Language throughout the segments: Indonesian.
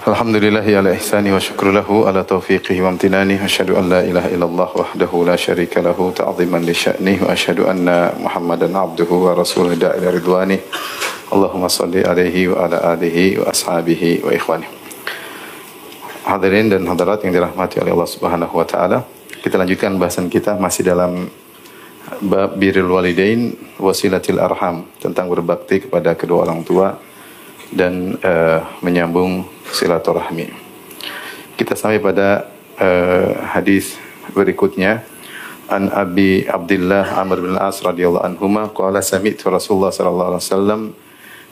Alhamdulillahi ala ihsani wa syukru lahu ala taufiqihi wa amtinani wa asyhadu an la ilaha illallah wahdahu la syarika lahu ta'ziman li sya'nih wa asyhadu anna Muhammadan abduhu wa rasuluhu da'ila ridwani. Allahumma salli alaihi wa ala alihi wa ashabihi wa ikhwani. Hadirin dan hadirat yang dirahmati oleh Allah Subhanahu wa taala. Kita lanjutkan bahasan kita masih dalam bab birrul walidain wasilatil arham tentang berbakti kepada kedua orang tua dan uh, menyambung silaturahmi. Kita sampai pada uh, hadis berikutnya an Abi Abdullah Amr bin As radhiyallahu anhuma qala sami'tu Rasulullah sallallahu alaihi wasallam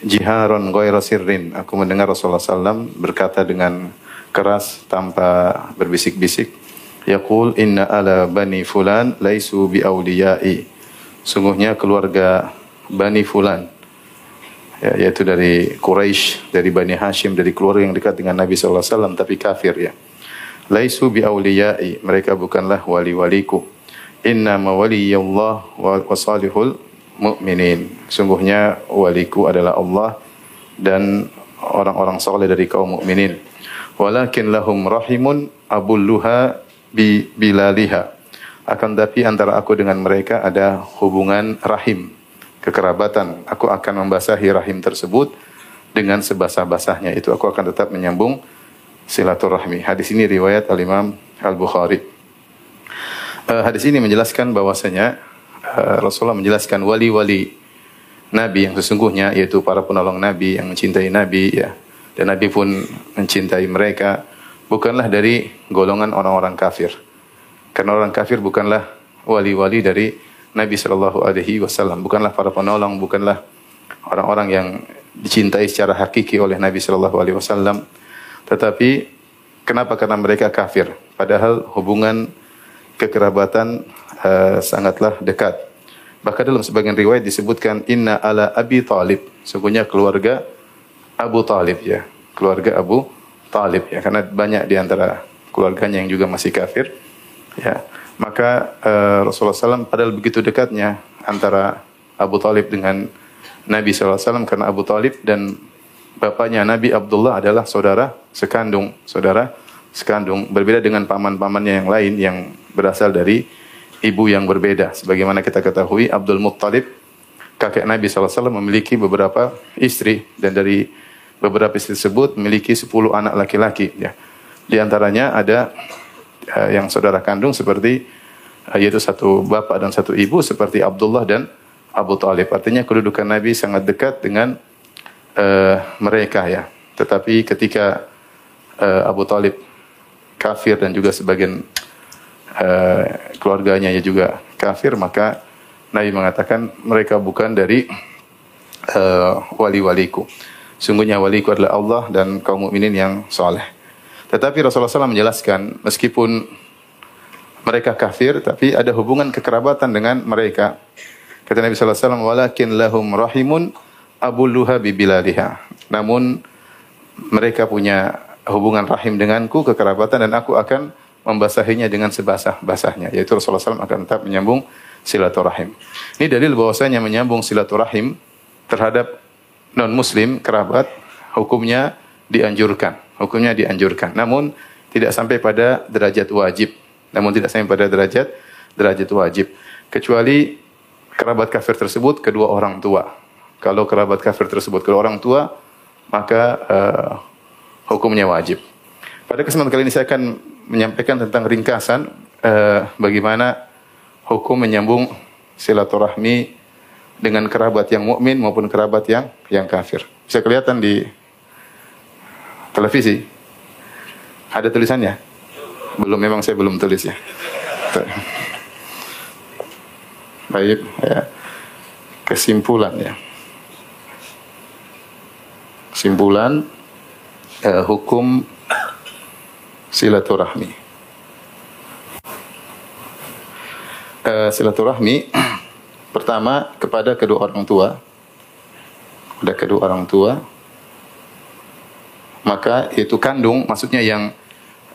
jiharon ghaira sirrin. Aku mendengar Rasulullah sallam berkata dengan keras tanpa berbisik-bisik Yaqul inna ala bani fulan laisu bi awliyai. Sungguhnya keluarga Bani Fulan ya, yaitu dari Quraisy, dari Bani Hashim, dari keluarga yang dekat dengan Nabi sallallahu alaihi wasallam tapi kafir ya. Laisu bi awliyai, mereka bukanlah wali-waliku. Inna mawaliyallah wa salihul mu'minin. Sungguhnya waliku adalah Allah dan orang-orang saleh dari kaum mukminin. Walakin lahum rahimun abulluha bi bilaliha. Akan tapi antara aku dengan mereka ada hubungan rahim, kekerabatan. Aku akan membasahi rahim tersebut dengan sebasah-basahnya. Itu aku akan tetap menyambung silaturahmi. Hadis ini riwayat Al-Imam Al-Bukhari. Uh, hadis ini menjelaskan bahwasanya uh, Rasulullah menjelaskan wali-wali Nabi yang sesungguhnya yaitu para penolong Nabi yang mencintai Nabi ya dan Nabi pun mencintai mereka bukanlah dari golongan orang-orang kafir. Karena orang kafir bukanlah wali-wali dari Nabi Shallallahu Alaihi Wasallam, bukanlah para penolong, bukanlah orang-orang yang dicintai secara hakiki oleh Nabi Shallallahu Alaihi Wasallam. Tetapi kenapa? Karena mereka kafir. Padahal hubungan kekerabatan uh, sangatlah dekat. Bahkan dalam sebagian riwayat disebutkan Inna ala Abi Talib. Sungguhnya keluarga Abu Talib ya. Keluarga Abu Talib ya karena banyak di antara keluarganya yang juga masih kafir ya maka uh, Rasulullah SAW padahal begitu dekatnya antara Abu Talib dengan Nabi SAW karena Abu Talib dan bapaknya Nabi Abdullah adalah saudara sekandung saudara sekandung. Berbeda dengan paman-pamannya yang lain yang berasal dari ibu yang berbeda. Sebagaimana kita ketahui Abdul Muttalib kakek Nabi SAW memiliki beberapa istri. Dan dari beberapa istri tersebut memiliki 10 anak laki-laki ya. Di antaranya ada uh, yang saudara kandung seperti uh, yaitu satu bapak dan satu ibu seperti Abdullah dan Abu Talib. Artinya kedudukan Nabi sangat dekat dengan uh, mereka ya. Tetapi ketika uh, Abu Talib kafir dan juga sebagian uh, keluarganya ya juga kafir maka Nabi mengatakan mereka bukan dari uh, wali-waliku. Sungguhnya waliku adalah Allah dan kaum mukminin yang soleh. Tetapi Rasulullah SAW menjelaskan, meskipun mereka kafir, tapi ada hubungan kekerabatan dengan mereka. Kata Nabi SAW, walakin lahum rahimun abulluha bibiladiha. Namun mereka punya hubungan rahim denganku, kekerabatan, dan aku akan membasahinya dengan sebasah-basahnya. Yaitu Rasulullah SAW akan tetap menyambung silaturahim. Ini dalil bahwasanya menyambung silaturahim terhadap non muslim kerabat hukumnya dianjurkan hukumnya dianjurkan. Namun tidak sampai pada derajat wajib. Namun tidak sampai pada derajat derajat wajib. Kecuali kerabat kafir tersebut kedua orang tua. Kalau kerabat kafir tersebut kedua orang tua maka uh, hukumnya wajib. Pada kesempatan kali ini saya akan menyampaikan tentang ringkasan uh, bagaimana hukum menyambung silaturahmi dengan kerabat yang mukmin maupun kerabat yang yang kafir. Bisa kelihatan di televisi. Ada tulisannya? Belum memang saya belum tulis ya. Baik, ya. Kesimpulan ya. Kesimpulan eh, hukum silaturahmi. eh, silaturahmi pertama kepada kedua orang tua. Kepada kedua orang tua. Maka itu kandung, maksudnya yang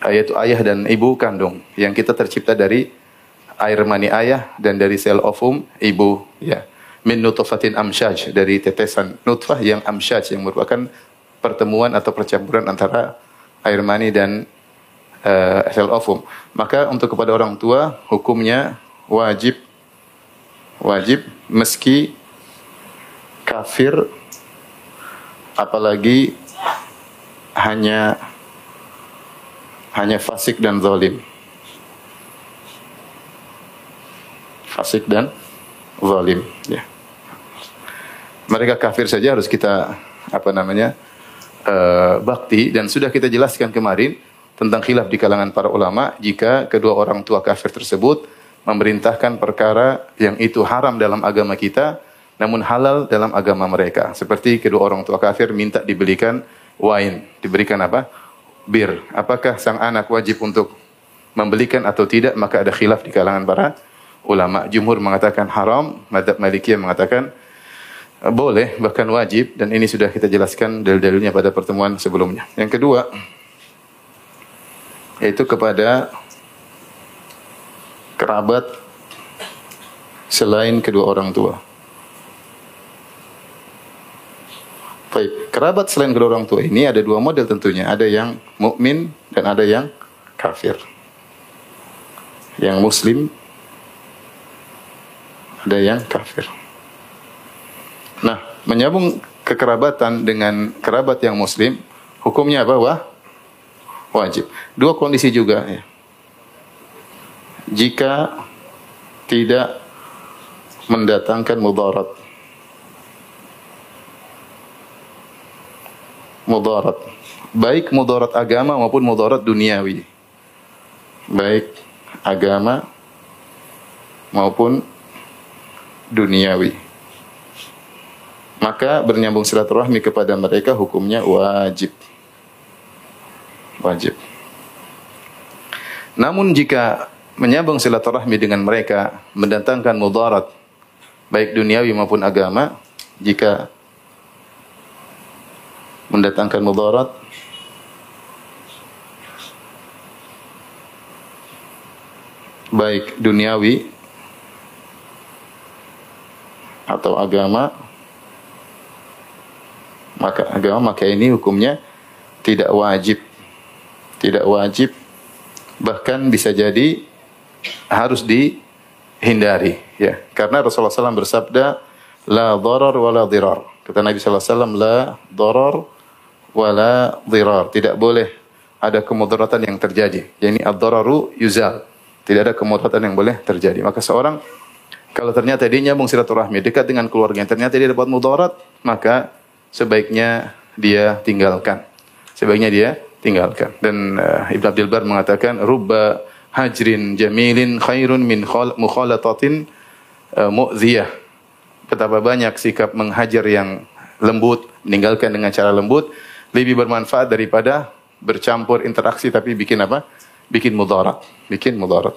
eh, yaitu ayah dan ibu kandung yang kita tercipta dari air mani ayah dan dari sel ovum ibu ya. Min nutfatin amsyaj dari tetesan nutfah yang amsyaj yang merupakan pertemuan atau percampuran antara air mani dan uh, sel ovum. Maka untuk kepada orang tua hukumnya wajib wajib meski kafir apalagi hanya hanya fasik dan zalim. Fasik dan zalim, ya. Mereka kafir saja harus kita apa namanya? Uh, bakti dan sudah kita jelaskan kemarin tentang khilaf di kalangan para ulama jika kedua orang tua kafir tersebut memerintahkan perkara yang itu haram dalam agama kita namun halal dalam agama mereka. Seperti kedua orang tua kafir minta dibelikan wine, diberikan apa? Bir. Apakah sang anak wajib untuk membelikan atau tidak? Maka ada khilaf di kalangan para ulama. Jumhur mengatakan haram, madhab Malikiyah mengatakan eh, boleh, bahkan wajib dan ini sudah kita jelaskan dalil-dalilnya pada pertemuan sebelumnya. Yang kedua yaitu kepada kerabat selain kedua orang tua. Baik, kerabat selain kedua orang tua ini ada dua model tentunya. Ada yang mukmin dan ada yang kafir. Yang muslim ada yang kafir. Nah, menyambung kekerabatan dengan kerabat yang muslim, hukumnya apa? Wah, wajib. Dua kondisi juga ya. Jika tidak mendatangkan mudarat mudarat. Baik mudarat agama maupun mudarat duniawi. Baik agama maupun duniawi. Maka bernyambung silaturahmi kepada mereka hukumnya wajib. Wajib. Namun jika menyambung silaturahmi dengan mereka mendatangkan mudarat baik duniawi maupun agama, jika mendatangkan mudarat. Baik duniawi atau agama. Maka agama maka ini hukumnya tidak wajib. Tidak wajib. Bahkan bisa jadi harus dihindari ya. Karena Rasulullah SAW bersabda la darar wa la dirar. Kata Nabi SAW la darar wala dirar. Tidak boleh ada kemudaratan yang terjadi. Yani ad-dararu yuzal. Tidak ada kemudaratan yang boleh terjadi. Maka seorang kalau ternyata dia nyambung silaturahmi dekat dengan keluarga, ternyata dia dapat mudarat, maka sebaiknya dia tinggalkan. Sebaiknya dia tinggalkan. Dan uh, Ibn Abdul Bar mengatakan rubba hajrin jamilin khairun min mukhalatatin uh, mu'ziyah. Betapa banyak sikap menghajar yang lembut, meninggalkan dengan cara lembut lebih bermanfaat daripada bercampur interaksi tapi bikin apa? Bikin mudarat, bikin mudarat.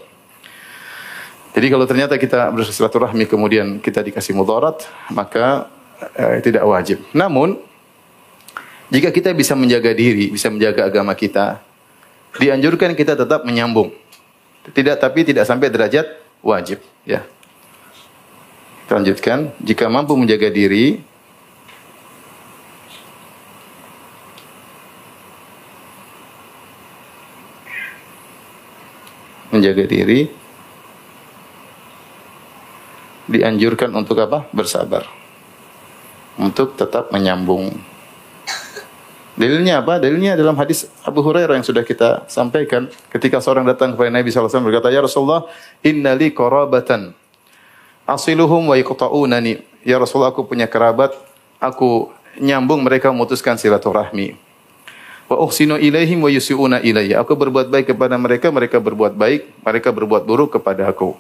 Jadi kalau ternyata kita bersilaturahmi kemudian kita dikasih mudarat, maka eh, tidak wajib. Namun jika kita bisa menjaga diri, bisa menjaga agama kita, dianjurkan kita tetap menyambung. Tidak tapi tidak sampai derajat wajib, ya. Lanjutkan, jika mampu menjaga diri, menjaga diri dianjurkan untuk apa? Bersabar. Untuk tetap menyambung. Dalilnya apa? Dalilnya dalam hadis Abu Hurairah yang sudah kita sampaikan ketika seorang datang kepada Nabi SAW berkata, "Ya Rasulullah, innali qarabatan asiluhum wa yaqta'unani." Ya Rasulullah, aku punya kerabat, aku nyambung mereka memutuskan silaturahmi. Wa uhsinu ilaihim wa yusiuna ilayya. Aku berbuat baik kepada mereka, mereka berbuat baik, mereka berbuat buruk kepada aku.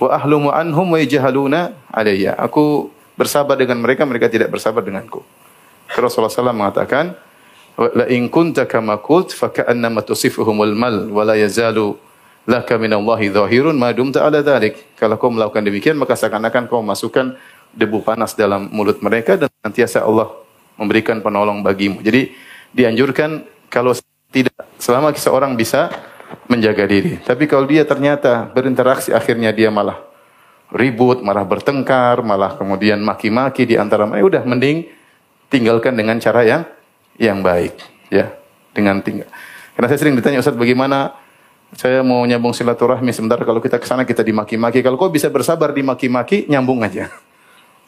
Wa ahlumu anhum wa yajhaluna alayya. Aku bersabar dengan mereka, mereka tidak bersabar denganku. Rasulullah SAW mengatakan, La in kunta kama kult fa ka'annama tusifuhumul mal wa la yazalu laka minallahi dhahirun ma dumta ala dhalik. Kalau kau melakukan demikian maka seakan-akan kau masukkan debu panas dalam mulut mereka dan nantiasa Allah memberikan penolong bagimu. Jadi dianjurkan kalau tidak selama seorang bisa menjaga diri. Tapi kalau dia ternyata berinteraksi akhirnya dia malah ribut, malah bertengkar, malah kemudian maki-maki di antara mereka, udah mending tinggalkan dengan cara yang yang baik, ya. Dengan tinggal. Karena saya sering ditanya Ustaz bagaimana saya mau nyambung silaturahmi sebentar kalau kita ke sana kita dimaki-maki. Kalau kau bisa bersabar dimaki-maki, nyambung aja.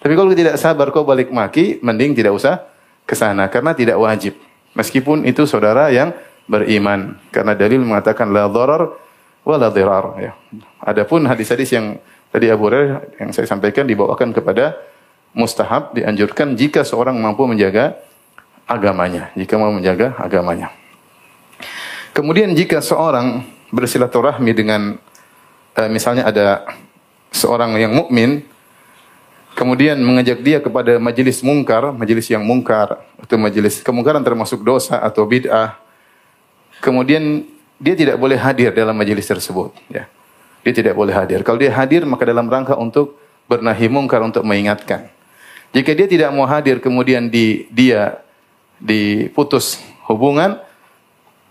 Tapi kalau tidak sabar kau balik maki, mending tidak usah ke sana karena tidak wajib. Meskipun itu saudara yang beriman karena dalil mengatakan la dharar wa la dirar ya. Adapun hadis-hadis yang tadi Abu Hurairah yang saya sampaikan dibawakan kepada mustahab dianjurkan jika seorang mampu menjaga agamanya, jika mau menjaga agamanya. Kemudian jika seorang bersilaturahmi dengan uh, misalnya ada seorang yang mukmin kemudian mengajak dia kepada majelis mungkar, majelis yang mungkar atau majelis kemungkaran termasuk dosa atau bid'ah kemudian dia tidak boleh hadir dalam majelis tersebut. Ya. Dia tidak boleh hadir. Kalau dia hadir maka dalam rangka untuk bernahi mungkar untuk mengingatkan. Jika dia tidak mau hadir kemudian di, dia diputus hubungan,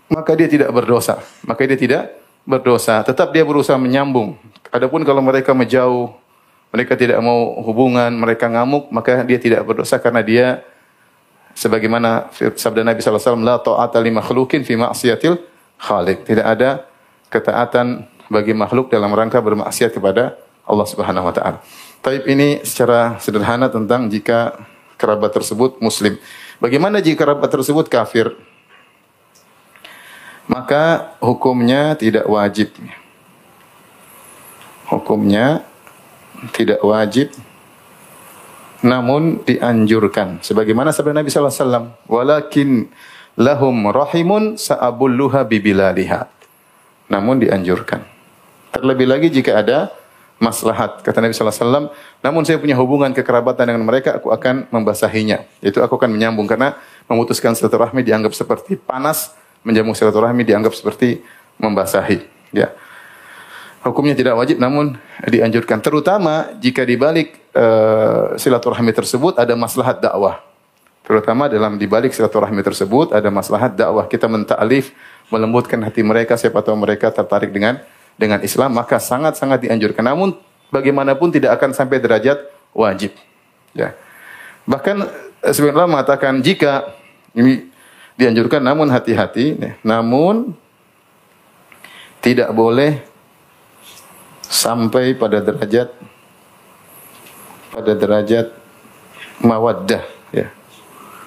maka dia tidak berdosa. Maka dia tidak berdosa. Tetap dia berusaha menyambung. Adapun kalau mereka menjauh, mereka tidak mau hubungan, mereka ngamuk, maka dia tidak berdosa karena dia sebagaimana sabda Nabi sallallahu alaihi wasallam la ta'ata fi ma'siyatil khaliq. Tidak ada ketaatan bagi makhluk dalam rangka bermaksiat kepada Allah Subhanahu wa taala. Taib ini secara sederhana tentang jika kerabat tersebut muslim. Bagaimana jika kerabat tersebut kafir? Maka hukumnya tidak wajib. Hukumnya tidak wajib namun dianjurkan. Sebagaimana sabda Nabi sallallahu alaihi wasallam walakin lahum rahimun sa'abulluha bibilaliha. Namun dianjurkan. Terlebih lagi jika ada maslahat kata Nabi sallallahu alaihi wasallam namun saya punya hubungan kekerabatan dengan mereka aku akan membasahinya. Itu aku akan menyambung karena memutuskan silaturahmi dianggap seperti panas menjamu silaturahmi dianggap seperti membasahi. Ya hukumnya tidak wajib namun dianjurkan. Terutama jika di balik uh, silaturahmi tersebut ada maslahat dakwah. Terutama dalam di balik silaturahmi tersebut ada maslahat dakwah. Kita mentaklif melembutkan hati mereka siapa tahu mereka tertarik dengan dengan Islam maka sangat-sangat dianjurkan. Namun bagaimanapun tidak akan sampai derajat wajib. Ya. Bahkan eh, sebenarnya mengatakan jika ini dianjurkan namun hati-hati ya. namun tidak boleh sampai pada derajat pada derajat mawaddah ya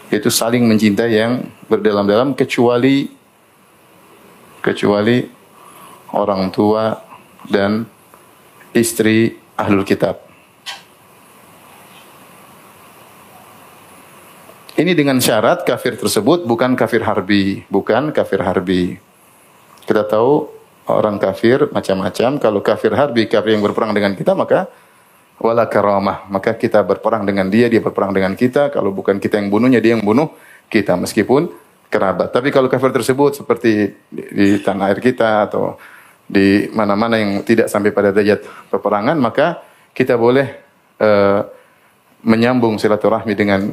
yaitu saling mencintai yang berdalam-dalam kecuali kecuali orang tua dan istri ahlul kitab. Ini dengan syarat kafir tersebut bukan kafir harbi, bukan kafir harbi. Kita tahu orang kafir macam-macam. Kalau kafir harbi, kafir yang berperang dengan kita, maka wala karamah. Maka kita berperang dengan dia, dia berperang dengan kita. Kalau bukan kita yang bunuhnya, dia yang bunuh kita. Meskipun kerabat. Tapi kalau kafir tersebut seperti di, di tanah air kita atau di mana-mana yang tidak sampai pada derajat peperangan, maka kita boleh uh, menyambung silaturahmi dengan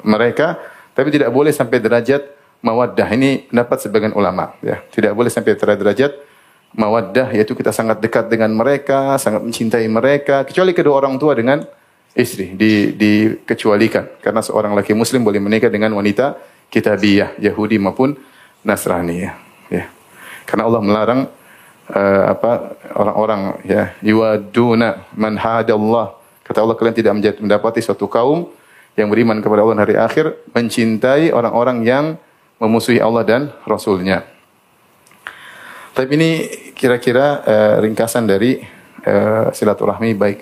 mereka, tapi tidak boleh sampai derajat mawaddah. Ini pendapat sebagian ulama, ya. Tidak boleh sampai derajat mawaddah yaitu kita sangat dekat dengan mereka, sangat mencintai mereka kecuali kedua orang tua dengan istri di dikecualikan karena seorang laki muslim boleh menikah dengan wanita kitabiyah Yahudi maupun Nasrani ya. ya. Karena Allah melarang uh, apa orang-orang ya yuwaduna man hadallah. Kata Allah kalian tidak mendapati suatu kaum yang beriman kepada Allah hari akhir mencintai orang-orang yang memusuhi Allah dan Rasulnya. Tapi ini kira-kira uh, ringkasan dari uh, silaturahmi baik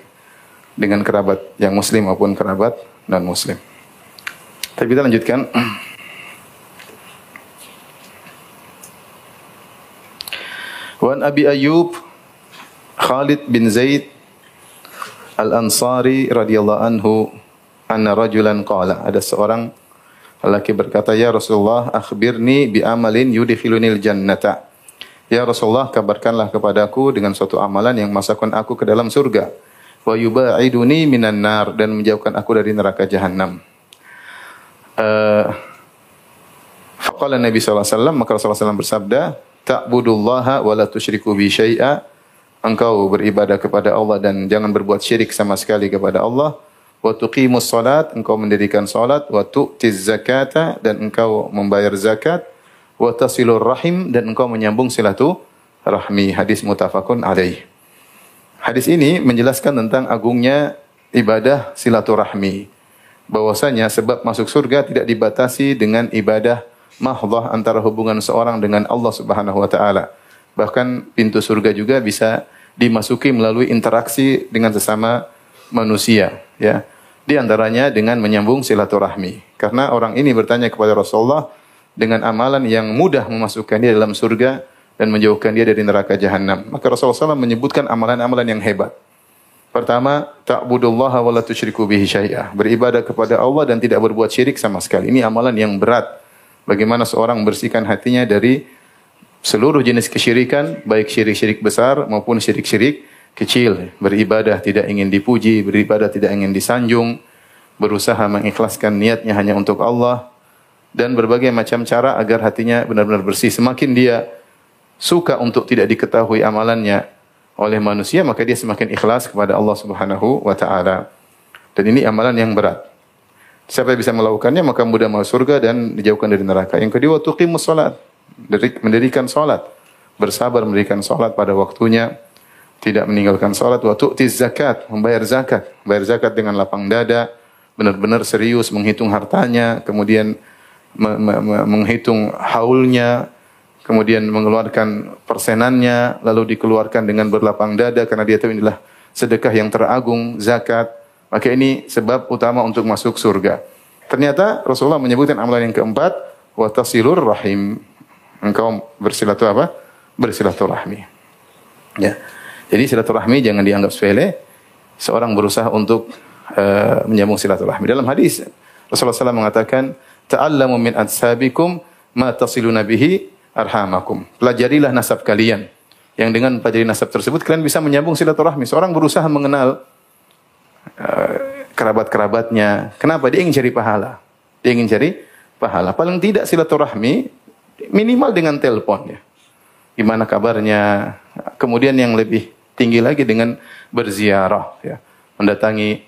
dengan kerabat yang muslim maupun kerabat non muslim. Tapi kita lanjutkan. Wan Abi Ayyub Khalid bin Zaid Al-Ansari radhiyallahu anhu anna rajulan qala ada seorang lelaki berkata ya Rasulullah akhbirni bi amalin yudkhilunil jannata Ya Rasulullah, kabarkanlah kepadaku dengan suatu amalan yang masukkan aku ke dalam surga. Wa yubaiduni minan nar dan menjauhkan aku dari neraka jahanam. Uh, Faqala Nabi sallallahu alaihi wasallam maka Rasulullah SAW bersabda, "Ta'budullaha wa la tusyriku bi syai'a." Engkau beribadah kepada Allah dan jangan berbuat syirik sama sekali kepada Allah. Wa tuqimus salat, engkau mendirikan salat, wa tu'tiz zakata dan engkau membayar zakat, wa tasilur rahim dan engkau menyambung silatu rahmi. Hadis mutafakun alaih. Hadis ini menjelaskan tentang agungnya ibadah silaturahmi. Bahwasanya sebab masuk surga tidak dibatasi dengan ibadah mahdhah antara hubungan seorang dengan Allah Subhanahu wa taala. Bahkan pintu surga juga bisa dimasuki melalui interaksi dengan sesama manusia, ya. Di antaranya dengan menyambung silaturahmi. Karena orang ini bertanya kepada Rasulullah dengan amalan yang mudah memasukkan dia dalam surga dan menjauhkan dia dari neraka jahanam. Maka Rasulullah SAW menyebutkan amalan-amalan yang hebat. Pertama, ta'budullaha wa la tusyriku bihi syai'ah. Beribadah kepada Allah dan tidak berbuat syirik sama sekali. Ini amalan yang berat Bagaimana seorang membersihkan hatinya dari seluruh jenis kesyirikan, baik syirik-syirik besar maupun syirik-syirik kecil. Beribadah tidak ingin dipuji, beribadah tidak ingin disanjung, berusaha mengikhlaskan niatnya hanya untuk Allah, dan berbagai macam cara agar hatinya benar-benar bersih. Semakin dia suka untuk tidak diketahui amalannya oleh manusia, maka dia semakin ikhlas kepada Allah Subhanahu wa taala. Dan ini amalan yang berat. Siapa yang bisa melakukannya maka mudah masuk surga dan dijauhkan dari neraka. Yang kedua tuqimus salat, mendirikan salat, bersabar mendirikan salat pada waktunya, tidak meninggalkan salat wa tu'tiz zakat, membayar zakat, membayar zakat dengan lapang dada, benar-benar serius menghitung hartanya, kemudian me me me menghitung haulnya, kemudian mengeluarkan persenannya, lalu dikeluarkan dengan berlapang dada karena dia tahu inilah sedekah yang teragung, zakat. Maka ini sebab utama untuk masuk surga. Ternyata Rasulullah menyebutkan amalan yang keempat, wa tasilur rahim. Engkau bersilatu apa? Bersilaturahmi. Ya. Jadi silaturahmi jangan dianggap sepele. Seorang berusaha untuk uh, menyambung silaturahmi. Dalam hadis Rasulullah SAW mengatakan, "Ta'allamu min adsabikum ma tasiluna bihi arhamakum." Pelajarilah nasab kalian. Yang dengan pelajari nasab tersebut kalian bisa menyambung silaturahmi. Seorang berusaha mengenal Eh, kerabat-kerabatnya. Kenapa? Dia ingin cari pahala. Dia ingin cari pahala. Paling tidak silaturahmi minimal dengan telepon ya. Gimana kabarnya? Kemudian yang lebih tinggi lagi dengan berziarah ya. Mendatangi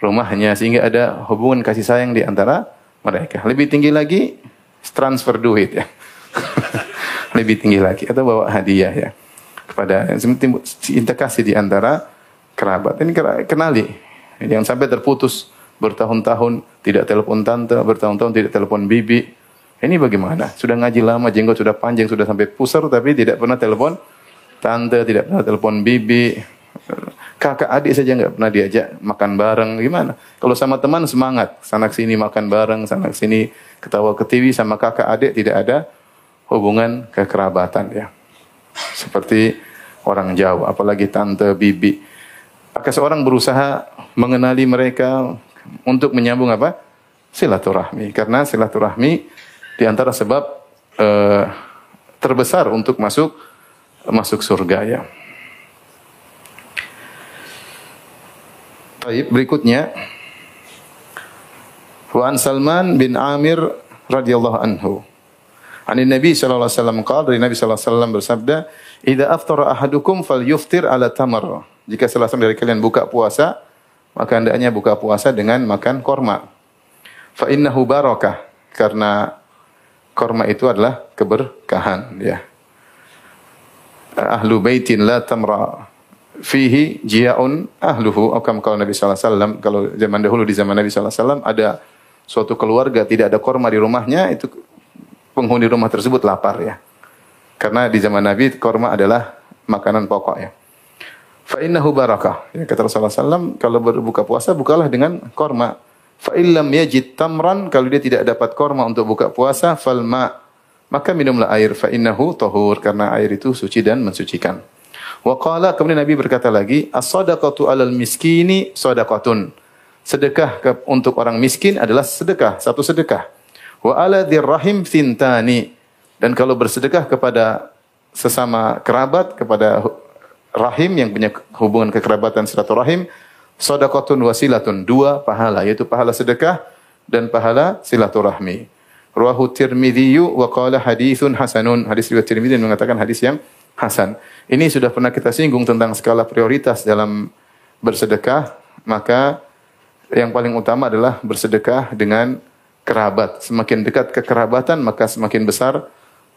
rumahnya sehingga ada hubungan kasih sayang di antara mereka. Lebih tinggi lagi transfer duit ya. lebih tinggi lagi atau bawa hadiah ya kepada cinta kasih di antara kerabat. Ini kenali Jangan sampai terputus bertahun-tahun tidak telepon tante, bertahun-tahun tidak telepon bibi. Ini bagaimana? Sudah ngaji lama, jenggot sudah panjang, sudah sampai pusar, tapi tidak pernah telepon tante, tidak pernah telepon bibi. Kakak adik saja nggak pernah diajak makan bareng. Gimana? Kalau sama teman semangat, sana sini makan bareng, sana sini ketawa ke TV sama kakak adik tidak ada hubungan kekerabatan ya. Seperti orang Jawa, apalagi tante, bibi. Maka seorang berusaha mengenali mereka untuk menyambung apa? Silaturahmi. Karena silaturahmi di antara sebab uh, terbesar untuk masuk masuk surga ya. Baik, berikutnya Wa Salman bin Amir radhiyallahu anhu. Ani Nabi sallallahu alaihi wasallam qala dari Nabi sallallahu alaihi wasallam bersabda, "Idza aftara ahadukum falyuftir ala tamar." Jika salah seorang dari kalian buka puasa, maka hendaknya buka puasa dengan makan korma. Fa innahu barakah karena korma itu adalah keberkahan ya. Ahlu baitin la tamra fihi jiaun ahluhu atau kalau Nabi sallallahu alaihi wasallam kalau zaman dahulu di zaman Nabi sallallahu alaihi wasallam ada suatu keluarga tidak ada korma di rumahnya itu penghuni rumah tersebut lapar ya. Karena di zaman Nabi korma adalah makanan pokok ya. Fa innahu barakah. Ya, kata Rasulullah SAW, kalau berbuka puasa, bukalah dengan korma. Fa illam yajid tamran, kalau dia tidak dapat korma untuk buka puasa, fal ma. Maka minumlah air. Fa innahu tahur, karena air itu suci dan mensucikan. Wa qala, kemudian Nabi berkata lagi, as-sadaqatu alal miskini sadaqatun. Sedekah ke, untuk orang miskin adalah sedekah, satu sedekah. Wa ala dirrahim thintani. Dan kalau bersedekah kepada sesama kerabat kepada rahim yang punya hubungan kekerabatan silaturahim sedekatun wasilatun dua pahala yaitu pahala sedekah dan pahala silaturahmi Ruahu Tirmidzi wa qala haditsun hasanun. Hadis riwayat Tirmidzi mengatakan hadis yang hasan. Ini sudah pernah kita singgung tentang skala prioritas dalam bersedekah, maka yang paling utama adalah bersedekah dengan kerabat. Semakin dekat kekerabatan maka semakin besar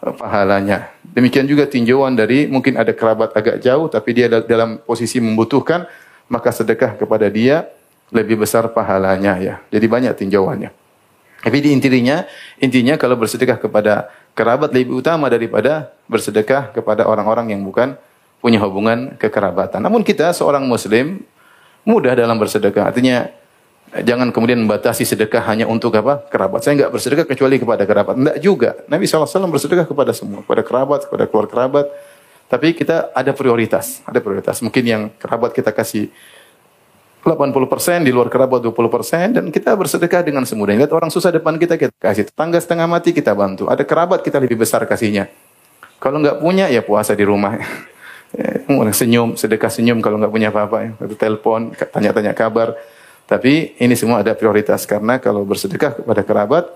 eh, pahalanya. Demikian juga tinjauan dari mungkin ada kerabat agak jauh tapi dia dal- dalam posisi membutuhkan, maka sedekah kepada dia lebih besar pahalanya ya. Jadi banyak tinjauannya. Tapi di intinya, intinya kalau bersedekah kepada kerabat lebih utama daripada bersedekah kepada orang-orang yang bukan punya hubungan kekerabatan. Namun kita seorang muslim mudah dalam bersedekah. Artinya jangan kemudian membatasi sedekah hanya untuk apa? kerabat. Saya enggak bersedekah kecuali kepada kerabat. Enggak juga. Nabi SAW bersedekah kepada semua, kepada kerabat, kepada keluarga kerabat. Tapi kita ada prioritas, ada prioritas. Mungkin yang kerabat kita kasih 80% di luar kerabat 20% dan kita bersedekah dengan semudah. Lihat orang susah depan kita kita kasih. Tetangga setengah mati kita bantu. Ada kerabat kita lebih besar kasihnya. Kalau nggak punya ya puasa di rumah. Eh, senyum, sedekah senyum kalau nggak punya apa-apa. ya. Telepon, tanya-tanya kabar. Tapi ini semua ada prioritas karena kalau bersedekah kepada kerabat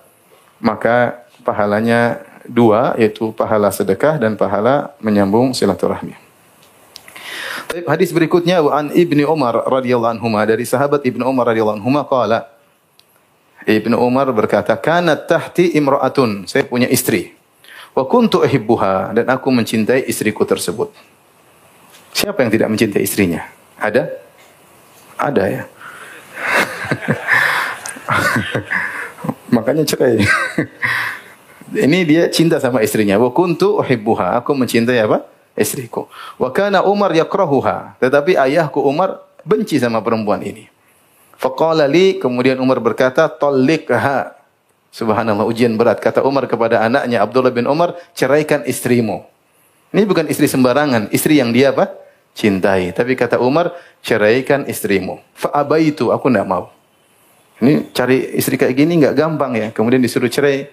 maka pahalanya dua yaitu pahala sedekah dan pahala menyambung silaturahmi. Hadis berikutnya an Ibnu Umar radhiyallahu anhu dari sahabat Ibnu Umar radhiyallahu anhu qala Ibnu Umar berkata, "Kanat tahti imra'atun." Saya punya istri. Wa kuntu uhibbuha dan aku mencintai istriku tersebut. Siapa yang tidak mencintai istrinya? Ada? Ada ya. Makanya cerai. Ini dia cinta sama istrinya. Wa kuntu uhibbuha. Aku mencintai apa? Istriku. Wa kana Umar yakrahuha. Tetapi ayahku Umar benci sama perempuan ini. Faqala li, kemudian Umar berkata, "Talliqha." Subhanallah, ujian berat. Kata Umar kepada anaknya Abdullah bin Umar, "Ceraikan istrimu." Ini bukan istri sembarangan, istri yang dia apa? Cintai. Tapi kata Umar, "Ceraikan istrimu." Fa abaitu, aku tidak mau. Ini cari istri kayak gini nggak gampang ya. Kemudian disuruh cerai.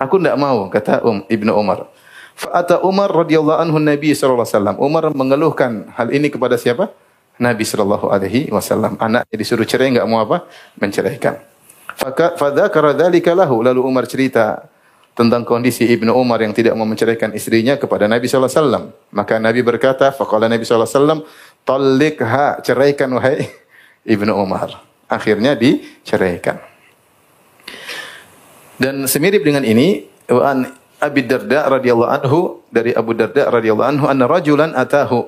Aku tidak mau, kata um, Ibnu Umar. Fa'ata Umar radhiyallahu anhu Nabi sallallahu alaihi wasallam. Umar mengeluhkan hal ini kepada siapa? Nabi sallallahu alaihi wasallam. Anaknya disuruh cerai enggak mau apa? Menceraikan. Fadzakara dzalika lahu. Lalu Umar cerita tentang kondisi Ibnu Umar yang tidak mau menceraikan istrinya kepada Nabi wasallam. Maka Nabi berkata, faqala Nabi sallallahu alaihi wasallam, "Talliqha, ceraikan wahai Ibnu Umar." Akhirnya diceraikan. Dan semirip dengan ini, Abi Darda radhiyallahu anhu dari Abu Darda radhiyallahu anhu anna rajulan atahu.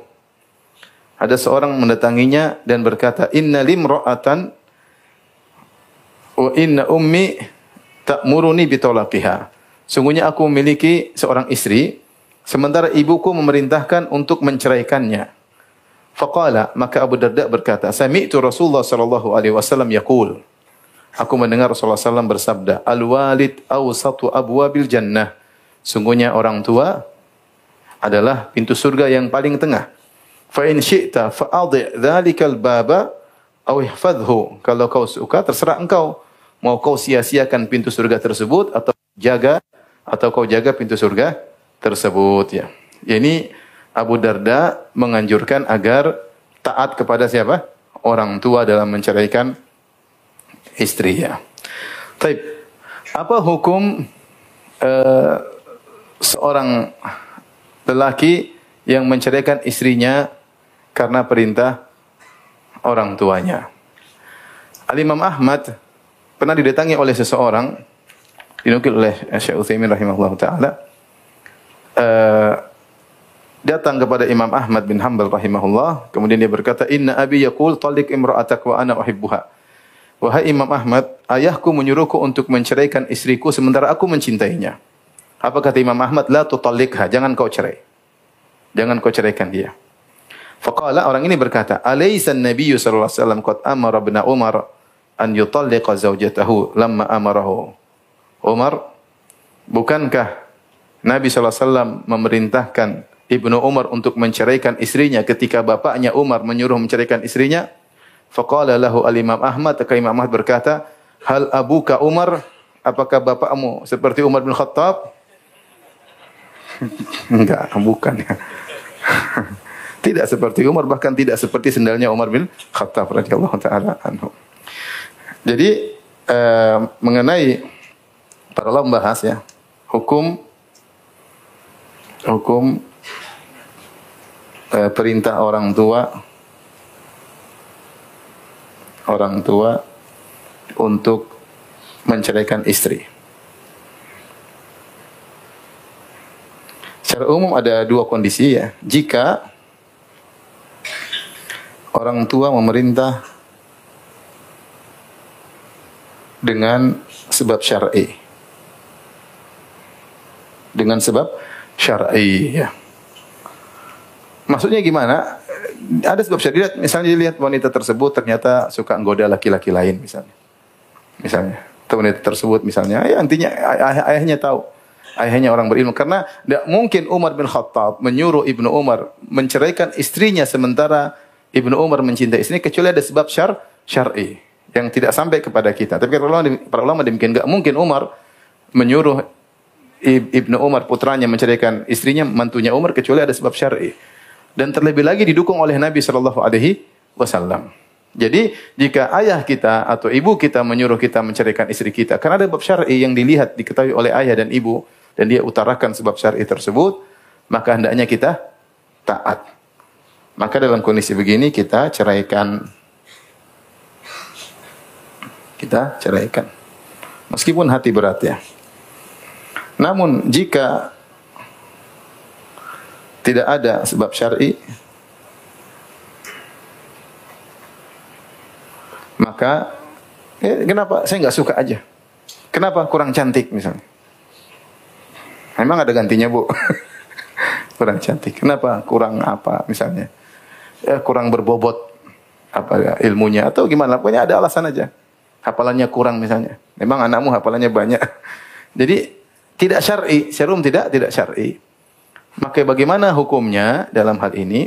Ada seorang mendatanginya dan berkata, "Inna limra'atan wa inna ummi ta'muruni bitolaqiha." Sungguhnya aku memiliki seorang istri, sementara ibuku memerintahkan untuk menceraikannya. Faqala, maka Abu Darda berkata, "Sami'tu Rasulullah sallallahu alaihi wasallam yaqul." Aku mendengar Rasulullah SAW bersabda, Al-walid awsatu abwabil jannah. Sungguhnya orang tua adalah pintu surga yang paling tengah. Fa in syi'ta fa'adhi dhalikal baba aw ihfadhu. Kalau kau suka terserah engkau. Mau kau sia-siakan pintu surga tersebut atau jaga atau kau jaga pintu surga tersebut ya. Ini Abu Darda menganjurkan agar taat kepada siapa? Orang tua dalam menceraikan istri ya. Taib. Apa hukum uh, seorang lelaki yang menceraikan istrinya karena perintah orang tuanya? Al Imam Ahmad pernah didatangi oleh seseorang dinukil oleh Syekh Utsaimin rahimahullah taala uh, datang kepada Imam Ahmad bin Hanbal rahimahullah kemudian dia berkata inna abi yaqul talik imra'atak wa ana uhibbuha Wahai Imam Ahmad, ayahku menyuruhku untuk menceraikan istriku sementara aku mencintainya. Apa kata Imam Ahmad? La tutallikha, jangan kau cerai. Jangan kau ceraikan dia. Faqala orang ini berkata, "Alaysa an-nabiy sallallahu alaihi wasallam qad amara ibn Umar an yutalliqa zawjatahu lamma amarahu?" Umar, bukankah Nabi sallallahu alaihi wasallam memerintahkan Ibnu Umar untuk menceraikan istrinya ketika bapaknya Umar menyuruh menceraikan istrinya? Faqala lahu al-Imam Ahmad, maka Imam Ahmad berkata, "Hal abuka Umar? Apakah bapakmu seperti Umar bin Khattab?" Enggak, bukan ya. tidak seperti Umar bahkan tidak seperti sendalnya Umar bin Khattab radhiyallahu taala anhu. Jadi eh, mengenai para ulama membahas ya hukum hukum eh, perintah orang tua orang tua untuk menceraikan istri. Secara umum ada dua kondisi ya. Jika orang tua memerintah dengan sebab syar'i. Dengan sebab syar'i ya. Maksudnya gimana? Ada sebab syar'i. Misalnya dilihat wanita tersebut ternyata suka nggoda laki-laki lain misalnya. Misalnya. Wanita tersebut misalnya, ya intinya ayah, ayahnya tahu. Ayahnya orang berilmu. Karena tidak mungkin Umar bin Khattab menyuruh Ibnu Umar menceraikan istrinya sementara Ibnu Umar mencintai istrinya kecuali ada sebab syar syar'i yang tidak sampai kepada kita. Tapi para ulama, para ulama demikian enggak mungkin Umar menyuruh Ibnu Umar putranya menceraikan istrinya mantunya Umar kecuali ada sebab syar'i. Dan terlebih lagi didukung oleh Nabi sallallahu alaihi wasallam. Jadi jika ayah kita atau ibu kita menyuruh kita menceraikan istri kita karena ada bab syar'i yang dilihat diketahui oleh ayah dan ibu dan dia utarakan sebab syar'i tersebut, maka hendaknya kita taat. Maka dalam kondisi begini kita ceraikan kita ceraikan. Meskipun hati berat ya. Namun jika tidak ada sebab syar'i maka eh, kenapa saya nggak suka aja? Kenapa kurang cantik misalnya? Memang ada gantinya bu, kurang cantik. Kenapa kurang apa misalnya? Ya, kurang berbobot apa ya, ilmunya atau gimana? Pokoknya ada alasan aja. Hafalannya kurang misalnya. Memang anakmu hafalannya banyak. Jadi tidak syar'i, serum tidak tidak syar'i. Maka bagaimana hukumnya dalam hal ini?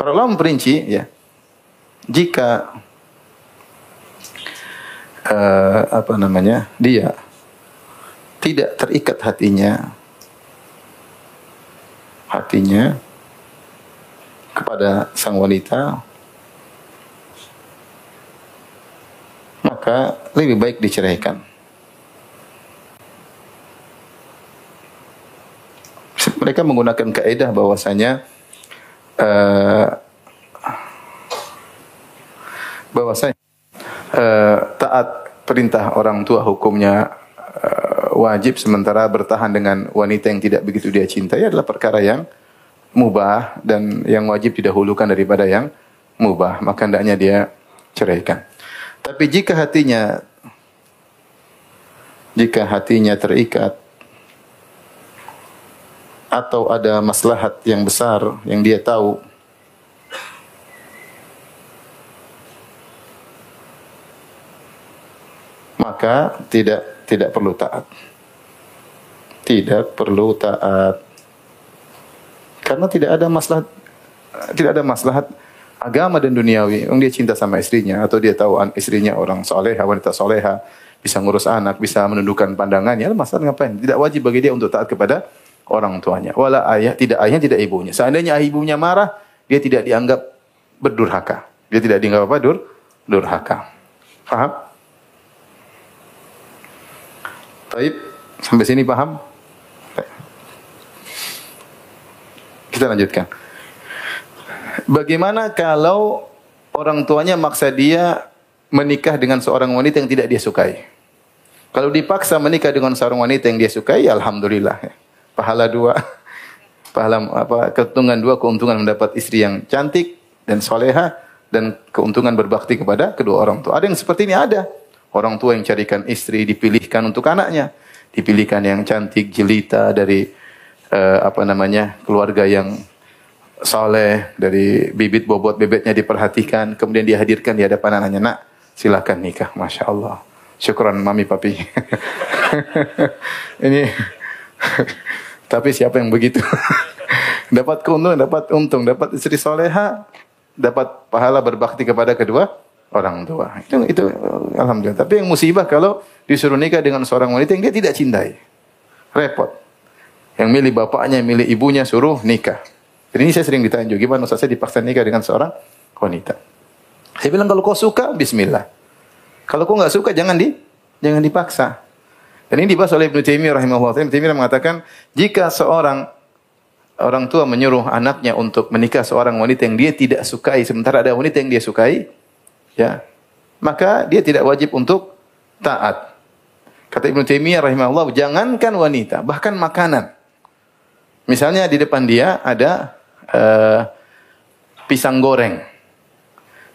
Para ulama memperinci ya. Jika uh, apa namanya dia tidak terikat hatinya hatinya kepada sang wanita maka lebih baik diceraikan. Mereka menggunakan kaidah bahwasanya uh, bahwasanya uh, taat perintah orang tua hukumnya wajib sementara bertahan dengan wanita yang tidak begitu dia cintai adalah perkara yang mubah dan yang wajib didahulukan daripada yang mubah. Maka hendaknya dia ceraikan. Tapi jika hatinya jika hatinya terikat atau ada maslahat yang besar yang dia tahu maka tidak tidak perlu taat. Tidak perlu taat. Karena tidak ada maslahat tidak ada maslahat agama dan duniawi. Yang dia cinta sama istrinya atau dia tahu istrinya orang soleha, wanita soleha, bisa ngurus anak, bisa menundukkan pandangannya, masalah ngapain? Tidak wajib bagi dia untuk taat kepada orang tuanya. Wala ayah, tidak ayahnya, tidak ibunya. Seandainya ibunya marah, dia tidak dianggap berdurhaka. Dia tidak dianggap apa? Dur, durhaka. Faham? Baik, sampai sini paham? Kita lanjutkan. Bagaimana kalau orang tuanya maksa dia menikah dengan seorang wanita yang tidak dia sukai? Kalau dipaksa menikah dengan seorang wanita yang dia sukai, ya alhamdulillah. Pahala dua. Pahala apa? Keuntungan dua, keuntungan mendapat istri yang cantik dan soleha dan keuntungan berbakti kepada kedua orang tua. Ada yang seperti ini ada. Orang tua yang carikan istri dipilihkan untuk anaknya, dipilihkan yang cantik, jelita dari uh, apa namanya keluarga yang soleh, dari bibit bobot bebeknya diperhatikan, kemudian dihadirkan di hadapan anaknya, nak silakan nikah, masya Allah. Syukuran mami papi. Ini tapi siapa yang begitu? dapat keuntungan, dapat untung, dapat istri soleha, dapat pahala berbakti kepada kedua orang tua. Itu itu alhamdulillah. Tapi yang musibah kalau disuruh nikah dengan seorang wanita yang dia tidak cintai. Repot. Yang milih bapaknya, milih ibunya suruh nikah. Dan ini saya sering ditanya juga, gimana Ustaz saya dipaksa nikah dengan seorang wanita. Saya bilang kalau kau suka, bismillah. Kalau kau nggak suka, jangan di, jangan dipaksa. Dan ini dibahas oleh Ibnu Taimiyah rahimahullah. Ibnu Taimiyah mengatakan, jika seorang orang tua menyuruh anaknya untuk menikah seorang wanita yang dia tidak sukai, sementara ada wanita yang dia sukai, ya, maka dia tidak wajib untuk taat. Kata Ibnu Taimiyah rahimahullah, jangankan wanita, bahkan makanan. Misalnya di depan dia ada uh, pisang goreng.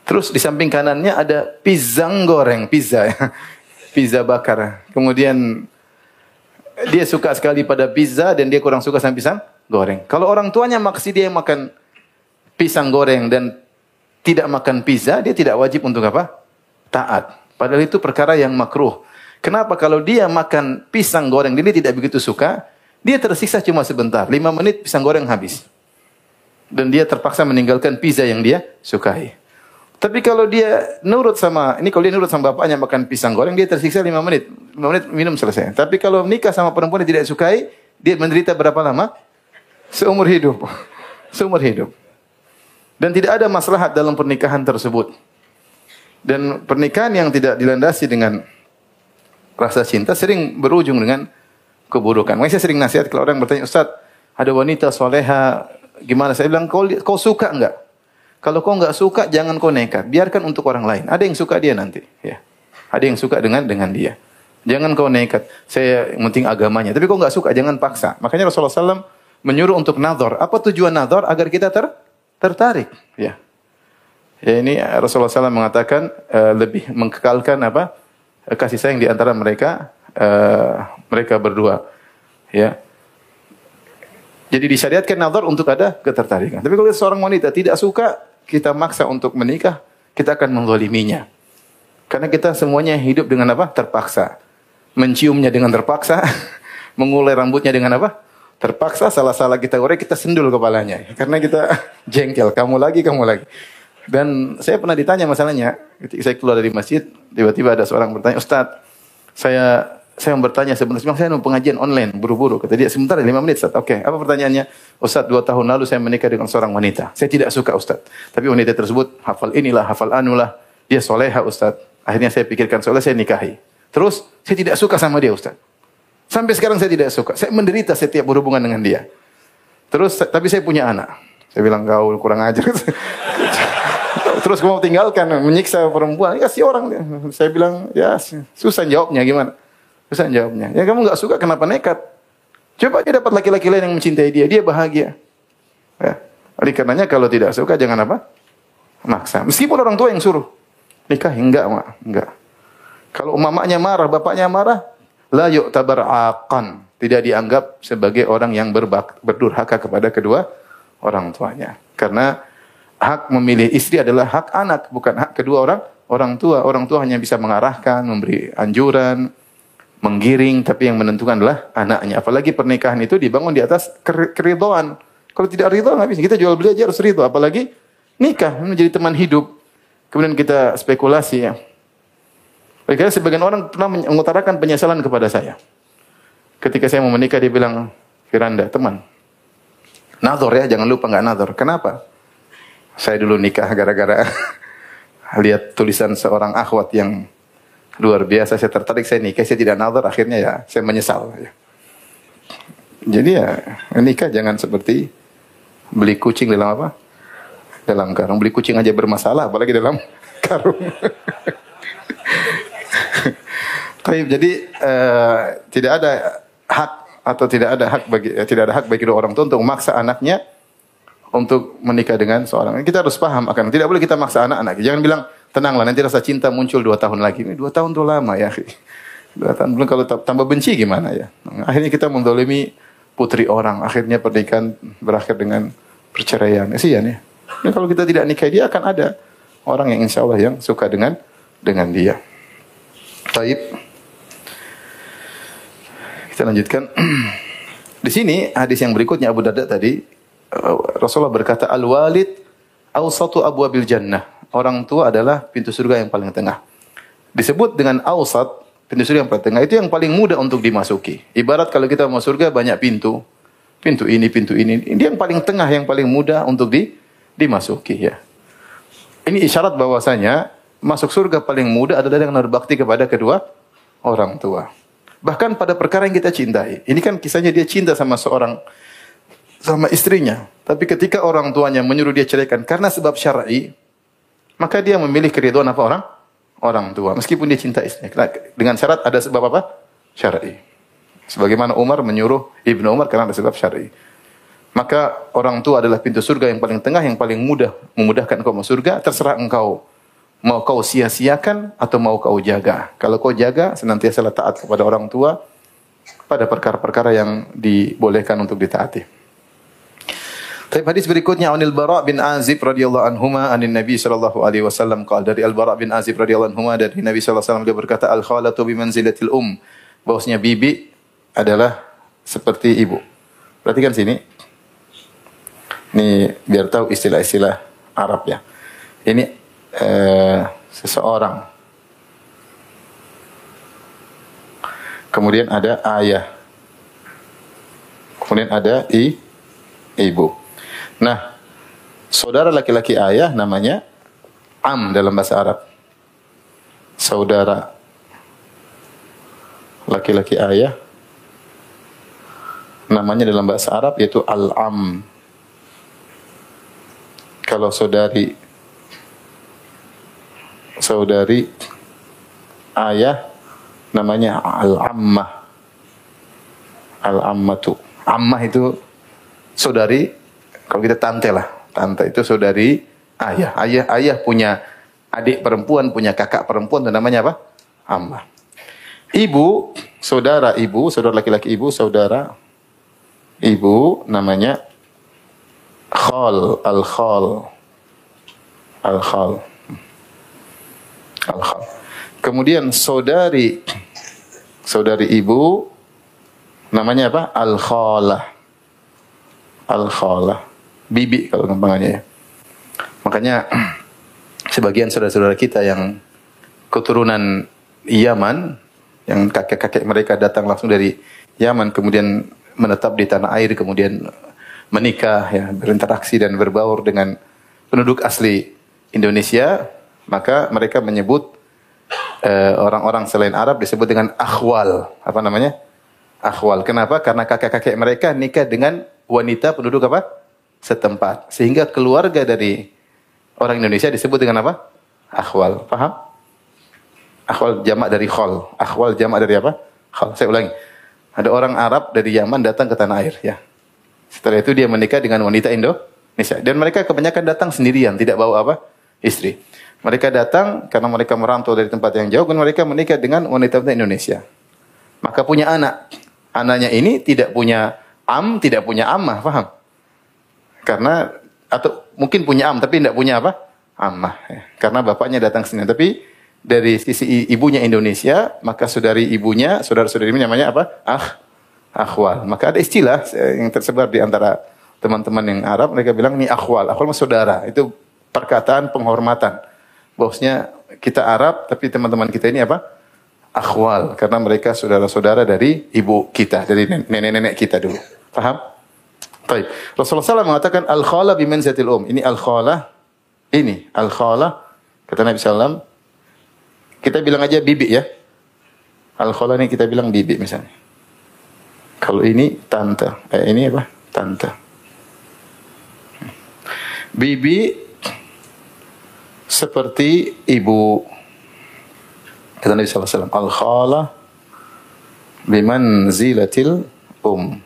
Terus di samping kanannya ada pisang goreng, pizza. Pizza bakar. Kemudian dia suka sekali pada pizza dan dia kurang suka sama pisang goreng. Kalau orang tuanya maksud dia makan pisang goreng dan tidak makan pizza, dia tidak wajib untuk apa? Taat. Padahal itu perkara yang makruh. Kenapa kalau dia makan pisang goreng dia tidak begitu suka, dia tersiksa cuma sebentar. Lima menit pisang goreng habis. Dan dia terpaksa meninggalkan pizza yang dia sukai. Tapi kalau dia nurut sama, ini kalau dia nurut sama bapaknya makan pisang goreng, dia tersiksa lima menit. lima menit minum selesai. Tapi kalau nikah sama perempuan yang tidak sukai, dia menderita berapa lama? Seumur hidup. Seumur hidup. Dan tidak ada masalah dalam pernikahan tersebut. Dan pernikahan yang tidak dilandasi dengan rasa cinta sering berujung dengan keburukan. Makanya saya sering nasihat kalau orang bertanya, Ustaz, ada wanita soleha, gimana? Saya bilang, kau, kau suka enggak? Kalau kau nggak suka, jangan kau nekat. Biarkan untuk orang lain. Ada yang suka dia nanti. Ya. Ada yang suka dengan dengan dia. Jangan kau nekat. Saya penting agamanya. Tapi kau nggak suka, jangan paksa. Makanya Rasulullah SAW menyuruh untuk nador. Apa tujuan nador? Agar kita ter tertarik. Ya. Ya ini Rasulullah SAW mengatakan uh, lebih mengkekalkan apa kasih sayang di antara mereka uh, mereka berdua. Ya. Jadi disyariatkan nador untuk ada ketertarikan. Tapi kalau seorang wanita tidak suka, kita maksa untuk menikah, kita akan menzaliminya. Karena kita semuanya hidup dengan apa? Terpaksa. Menciumnya dengan terpaksa, mengulai rambutnya dengan apa? Terpaksa salah-salah kita goreng, kita sendul kepalanya. Karena kita jengkel, kamu lagi, kamu lagi. Dan saya pernah ditanya masalahnya, ketika saya keluar dari masjid, tiba-tiba ada seorang bertanya, Ustadz, saya saya mau bertanya sebenarnya saya mau pengajian online buru-buru kata dia sebentar lima menit Ustaz. Oke, apa pertanyaannya? Ustaz dua tahun lalu saya menikah dengan seorang wanita. Saya tidak suka Ustaz. Tapi wanita tersebut hafal inilah, hafal anulah. Dia soleha Ustaz. Akhirnya saya pikirkan soleh saya nikahi. Terus saya tidak suka sama dia Ustaz. Sampai sekarang saya tidak suka. Saya menderita setiap berhubungan dengan dia. Terus tapi saya punya anak. Saya bilang kau kurang ajar. Terus mau tinggalkan menyiksa perempuan. Kasih orang. Saya bilang ya susah jawabnya gimana. Bisa jawabnya. Ya kamu nggak suka kenapa nekat? Coba dia dapat laki-laki lain yang mencintai dia, dia bahagia. Ya. Oleh karenanya kalau tidak suka jangan apa? Maksa. Meskipun orang tua yang suruh. Nikah enggak, mak. Enggak. Kalau mamanya marah, bapaknya marah, la yu'tabar aqan. Tidak dianggap sebagai orang yang berbak, berdurhaka kepada kedua orang tuanya. Karena hak memilih istri adalah hak anak, bukan hak kedua orang orang tua. Orang tua hanya bisa mengarahkan, memberi anjuran, menggiring, tapi yang menentukan adalah anaknya. Apalagi pernikahan itu dibangun di atas keridoan. Kalau tidak ridho nggak bisa. Kita jual beli aja harus ridho. Apalagi nikah menjadi teman hidup. Kemudian kita spekulasi ya. Karena sebagian orang pernah mengutarakan penyesalan kepada saya. Ketika saya mau menikah dia bilang, Firanda, teman, nador ya, jangan lupa nggak nador. Kenapa? Saya dulu nikah gara-gara lihat tulisan seorang akhwat yang luar biasa. Saya tertarik saya nikah saya tidak nazar akhirnya ya saya menyesal. Jadi ya nikah jangan seperti beli kucing dalam apa? Dalam karung. Beli kucing aja bermasalah apalagi dalam karung Tapi jadi uh, tidak ada hak atau tidak ada hak bagi eh, tidak ada hak bagi orang tua untuk memaksa anaknya untuk menikah dengan seorang. Kita harus paham akan tidak boleh kita maksa anak-anak. Jangan bilang tenanglah nanti rasa cinta muncul dua tahun lagi. Ini dua tahun tuh lama ya. Dua tahun belum kalau tambah benci gimana ya. Akhirnya kita mendolimi putri orang. Akhirnya pernikahan berakhir dengan perceraian. Kesian ya. Dan kalau kita tidak nikah dia akan ada orang yang insya Allah yang suka dengan dengan dia. Taib. Kita lanjutkan. Di sini hadis yang berikutnya Abu Darda tadi Rasulullah berkata al walid awsatu abwabil jannah orang tua adalah pintu surga yang paling tengah. Disebut dengan awsat, pintu surga yang paling tengah itu yang paling mudah untuk dimasuki. Ibarat kalau kita mau surga banyak pintu, pintu ini, pintu ini. Dia yang paling tengah, yang paling mudah untuk di, dimasuki ya. Ini isyarat bahwasanya masuk surga paling mudah adalah dengan berbakti kepada kedua orang tua. Bahkan pada perkara yang kita cintai. Ini kan kisahnya dia cinta sama seorang sama istrinya. Tapi ketika orang tuanya menyuruh dia ceraikan karena sebab syar'i, maka dia memilih keridhaan apa orang? Orang tua. Meskipun dia cinta istrinya. Dengan syarat ada sebab apa? Syar'i. Sebagaimana Umar menyuruh Ibnu Umar karena ada sebab syar'i. Maka orang tua adalah pintu surga yang paling tengah, yang paling mudah memudahkan kau masuk surga. Terserah engkau mau kau sia-siakan atau mau kau jaga. Kalau kau jaga, senantiasa taat kepada orang tua pada perkara-perkara yang dibolehkan untuk ditaati. Tapi hadis berikutnya Anil Bara bin Azib radhiyallahu anhuma anin Nabi sallallahu alaihi wasallam qala dari Al Bara bin Azib radhiyallahu anhuma dari Nabi sallallahu alaihi wasallam dia berkata al khalatu bi manzilatil um. Bahwasanya bibi adalah seperti ibu. Perhatikan sini. Ini biar tahu istilah-istilah Arab ya. Ini eh, seseorang. Kemudian ada ayah. Kemudian ada i, ibu. Nah, saudara laki-laki ayah namanya am dalam bahasa Arab. Saudara laki-laki ayah namanya dalam bahasa Arab yaitu al-am. Kalau saudari saudari ayah namanya al-ammah. Al-ammatu. Ammah itu saudari kalau kita tante lah, tante itu saudari ayah. Ayah ayah punya adik perempuan, punya kakak perempuan, itu namanya apa? Amma. Ibu, saudara ibu, saudara laki-laki ibu, saudara ibu namanya khal, al-khal. Al-khal. Al-khal. Kemudian saudari saudari ibu namanya apa? Al-khalah. Al-khalah bibi kalau gampangannya ya. Makanya sebagian saudara-saudara kita yang keturunan Yaman yang kakek-kakek mereka datang langsung dari Yaman kemudian menetap di tanah air kemudian menikah ya berinteraksi dan berbaur dengan penduduk asli Indonesia maka mereka menyebut eh, orang-orang uh, selain Arab disebut dengan akhwal apa namanya akhwal kenapa karena kakek-kakek mereka nikah dengan wanita penduduk apa setempat. Sehingga keluarga dari orang Indonesia disebut dengan apa? Akhwal. Paham? Akhwal jamak dari khol. Akhwal jamak dari apa? Khol. Saya ulangi. Ada orang Arab dari Yaman datang ke tanah air. ya. Setelah itu dia menikah dengan wanita Indonesia. Dan mereka kebanyakan datang sendirian. Tidak bawa apa? Istri. Mereka datang karena mereka merantau dari tempat yang jauh. Dan mereka menikah dengan wanita-wanita Indonesia. Maka punya anak. Anaknya ini tidak punya am, tidak punya ammah. Paham? Karena atau mungkin punya am tapi tidak punya apa? Ammah. Ya. Karena bapaknya datang sini. Tapi dari sisi ibunya Indonesia, maka saudari ibunya, saudara-saudari ini namanya apa? Ah, akhwal. Maka ada istilah yang tersebar di antara teman-teman yang Arab, mereka bilang ini akhwal. Akhwal saudara. Itu perkataan penghormatan. Bosnya kita Arab, tapi teman-teman kita ini apa? Akhwal. Karena mereka saudara-saudara dari ibu kita, dari nenek-nenek kita dulu. Paham? Baik. Rasulullah SAW mengatakan al-khala bi manzatil um. Ini al-khala. Ini al-khala. Kata Nabi SAW. Kita bilang aja bibi ya. Al-khala ini kita bilang bibi misalnya. Kalau ini tante. Eh, ini apa? Tante. Bibi seperti ibu. Kata Nabi SAW. Al-khala bimanzilatil um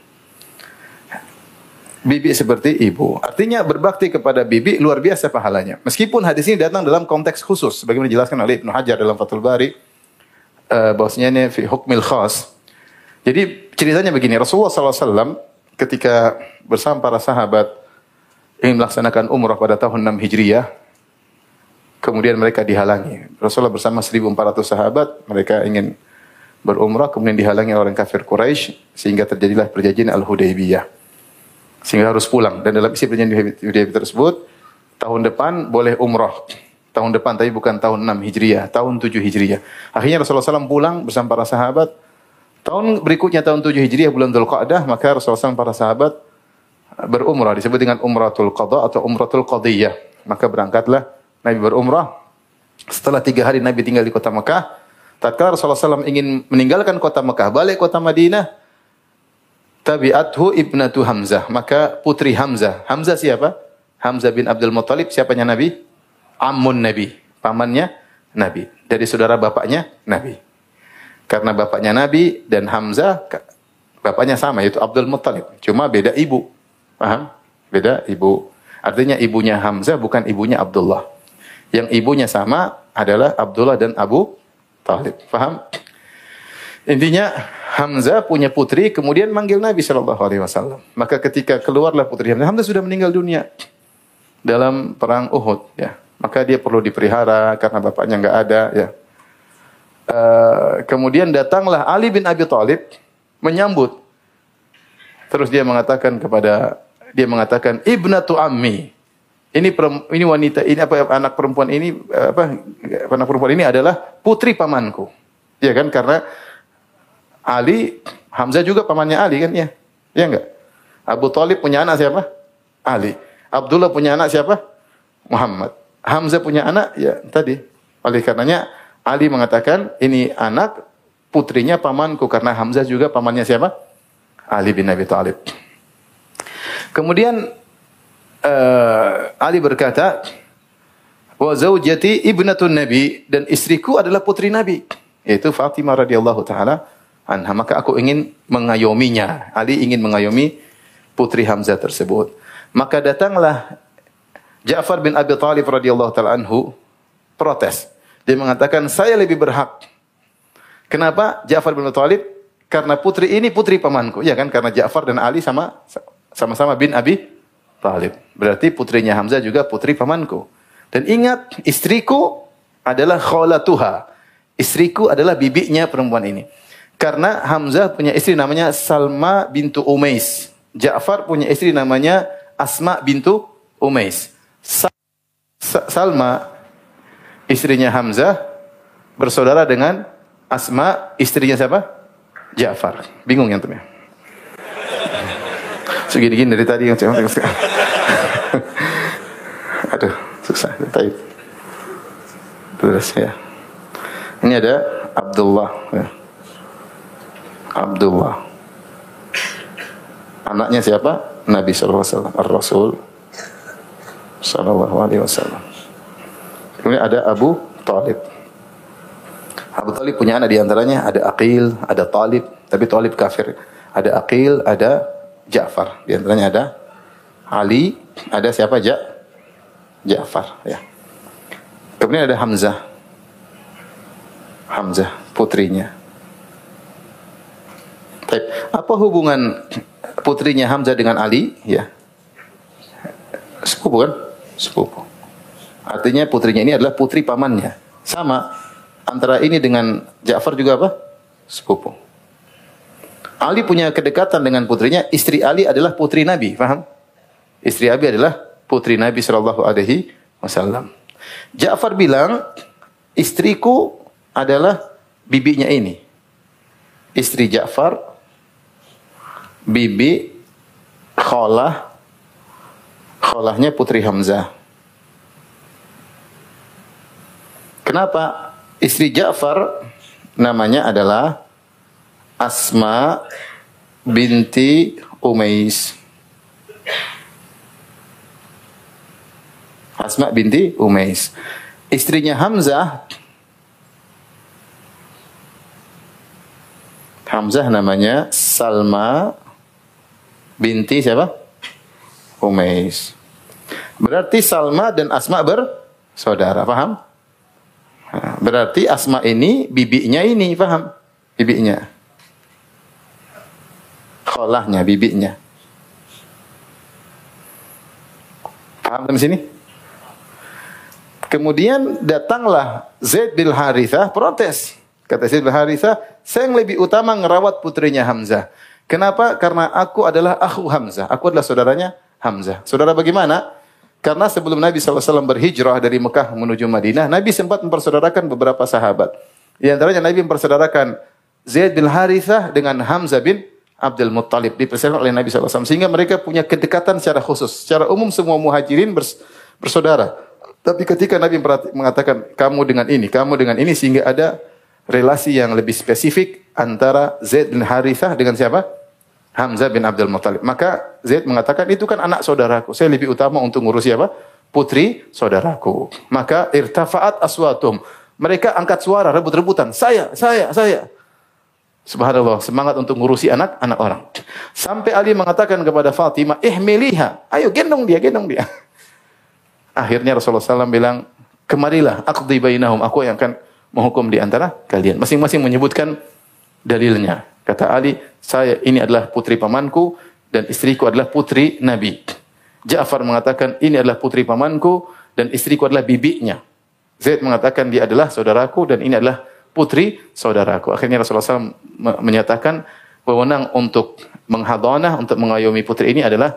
bibi seperti ibu. Artinya berbakti kepada bibi luar biasa pahalanya. Meskipun hadis ini datang dalam konteks khusus, sebagaimana dijelaskan oleh Ibnu Hajar dalam Fathul Bari, uh, bahwasanya ini fi hukmil khas. Jadi ceritanya begini, Rasulullah SAW ketika bersama para sahabat ingin melaksanakan umrah pada tahun 6 Hijriah, kemudian mereka dihalangi. Rasulullah bersama 1.400 sahabat, mereka ingin berumrah, kemudian dihalangi orang kafir Quraisy sehingga terjadilah perjanjian Al-Hudaybiyah sehingga harus pulang. Dan dalam isi perjanjian Hudaybiyah tersebut, tahun depan boleh umrah. Tahun depan, tapi bukan tahun 6 Hijriah, tahun 7 Hijriah. Akhirnya Rasulullah SAW pulang bersama para sahabat, Tahun berikutnya tahun 7 Hijriah bulan Dzulqa'dah maka Rasulullah SAW para sahabat berumrah disebut dengan umratul qada atau umratul qadiyah. Maka berangkatlah Nabi berumrah. Setelah tiga hari Nabi tinggal di kota Mekah, tatkala Rasulullah SAW ingin meninggalkan kota Mekah, balik kota Madinah, tabi'athu ibnatu Hamzah. Maka putri Hamzah. Hamzah siapa? Hamzah bin Abdul Muttalib. Siapanya Nabi? Ammun Nabi. Pamannya Nabi. Dari saudara bapaknya Nabi. Karena bapaknya Nabi dan Hamzah bapaknya sama yaitu Abdul Muttalib. Cuma beda ibu. Paham? Beda ibu. Artinya ibunya Hamzah bukan ibunya Abdullah. Yang ibunya sama adalah Abdullah dan Abu Talib. Paham? Intinya Hamzah punya putri kemudian manggil Nabi Shallallahu Alaihi Wasallam. Maka ketika keluarlah putri Hamzah, Hamzah sudah meninggal dunia dalam perang Uhud. Ya, maka dia perlu dipelihara karena bapaknya nggak ada. Ya, Uh, kemudian datanglah Ali bin Abi Thalib menyambut. Terus dia mengatakan kepada dia mengatakan ibnatu ammi. Ini ini wanita ini apa anak perempuan ini apa anak perempuan ini adalah putri pamanku. Ya kan karena Ali Hamzah juga pamannya Ali kan ya. Ya enggak? Abu Talib punya anak siapa? Ali. Abdullah punya anak siapa? Muhammad. Hamzah punya anak ya tadi. Oleh karenanya Ali mengatakan ini anak putrinya pamanku karena Hamzah juga pamannya siapa? Ali bin Abi Thalib. Kemudian uh, Ali berkata, "Wa zaujati ibnatun Nabi dan istriku adalah putri Nabi." Yaitu Fatimah radhiyallahu taala anha. Maka aku ingin mengayominya. Ali ingin mengayomi putri Hamzah tersebut. Maka datanglah Ja'far bin Abi Thalib radhiyallahu taala anhu protes. Dia mengatakan, saya lebih berhak. Kenapa? Ja'far bin Thalib karena putri ini putri pamanku. Ya kan? Karena Ja'far dan Ali sama sama-sama bin Abi Thalib. Berarti putrinya Hamzah juga putri pamanku. Dan ingat, istriku adalah kholatuha. Istriku adalah bibinya perempuan ini. Karena Hamzah punya istri namanya Salma bintu Umais. Ja'far punya istri namanya Asma bintu Umais. Salma istrinya Hamzah bersaudara dengan Asma, istrinya siapa? Ja'far. Bingung yang temen. Segini-gini dari tadi yang Aduh, susah. Tapi terus ya. Ini ada Abdullah. Ya. Abdullah. Anaknya siapa? Nabi sallallahu alaihi wasallam, Ar-Rasul sallallahu alaihi wasallam. Kemudian ada Abu Talib. Abu Talib punya anak di antaranya ada Aqil, ada Talib, tapi Talib kafir. Ada Aqil, ada Ja'far. Di antaranya ada Ali, ada siapa? Ja Ja'far. Ya. Kemudian ada Hamzah. Hamzah, putrinya. Baik. Apa hubungan putrinya Hamzah dengan Ali? Ya. Sepupu kan? Sepupu. Artinya putrinya ini adalah putri pamannya. Sama antara ini dengan Ja'far juga apa? Sepupu. Ali punya kedekatan dengan putrinya. Istri Ali adalah putri Nabi, paham? Istri Abi adalah putri Nabi Shallallahu Alaihi Wasallam. Ja'far bilang, istriku adalah bibinya ini. Istri Ja'far, bibi, kholah, kholahnya putri Hamzah. Kenapa? Istri Ja'far namanya adalah Asma binti Umais. Asma binti Umais. Istrinya Hamzah Hamzah namanya Salma binti siapa? Umais. Berarti Salma dan Asma bersaudara, paham? berarti Asma ini bibinya ini, paham? Bibinya. Kholahnya, bibinya. Paham di sini? Kemudian datanglah Zaid bin Harithah protes. Kata Zaid bin Harithah, saya yang lebih utama ngerawat putrinya Hamzah. Kenapa? Karena aku adalah aku Hamzah. Aku adalah saudaranya Hamzah. Saudara bagaimana? Karena sebelum Nabi SAW berhijrah dari Mekah menuju Madinah, Nabi sempat mempersaudarakan beberapa sahabat. Di antaranya Nabi mempersaudarakan Zaid bin Harithah dengan Hamzah bin Abdul Muttalib dipersilakan oleh Nabi SAW. Sehingga mereka punya kedekatan secara khusus. Secara umum semua muhajirin bers, bersaudara. Tapi ketika Nabi mengatakan kamu dengan ini, kamu dengan ini sehingga ada relasi yang lebih spesifik antara Zaid bin Harithah dengan siapa? Hamzah bin Abdul Muttalib. Maka Zaid mengatakan itu kan anak saudaraku. Saya lebih utama untuk ngurus siapa? Putri saudaraku. Maka irtafa'at aswatum. Mereka angkat suara rebut-rebutan. Saya, saya, saya. Subhanallah, semangat untuk ngurusi anak anak orang. Sampai Ali mengatakan kepada Fatimah, "Ihmiliha, ayo gendong dia, gendong dia." Akhirnya Rasulullah SAW bilang, "Kemarilah, aqdi bainahum, aku yang akan menghukum di antara kalian." Masing-masing menyebutkan dalilnya. Kata Ali, "Saya ini adalah putri pamanku dan istriku adalah putri Nabi." Ja'far mengatakan, "Ini adalah putri pamanku dan istriku adalah bibinya." Zaid mengatakan dia adalah saudaraku dan ini adalah putri saudaraku. Akhirnya Rasulullah SAW me- menyatakan wewenang untuk menghadonah, untuk mengayomi putri ini adalah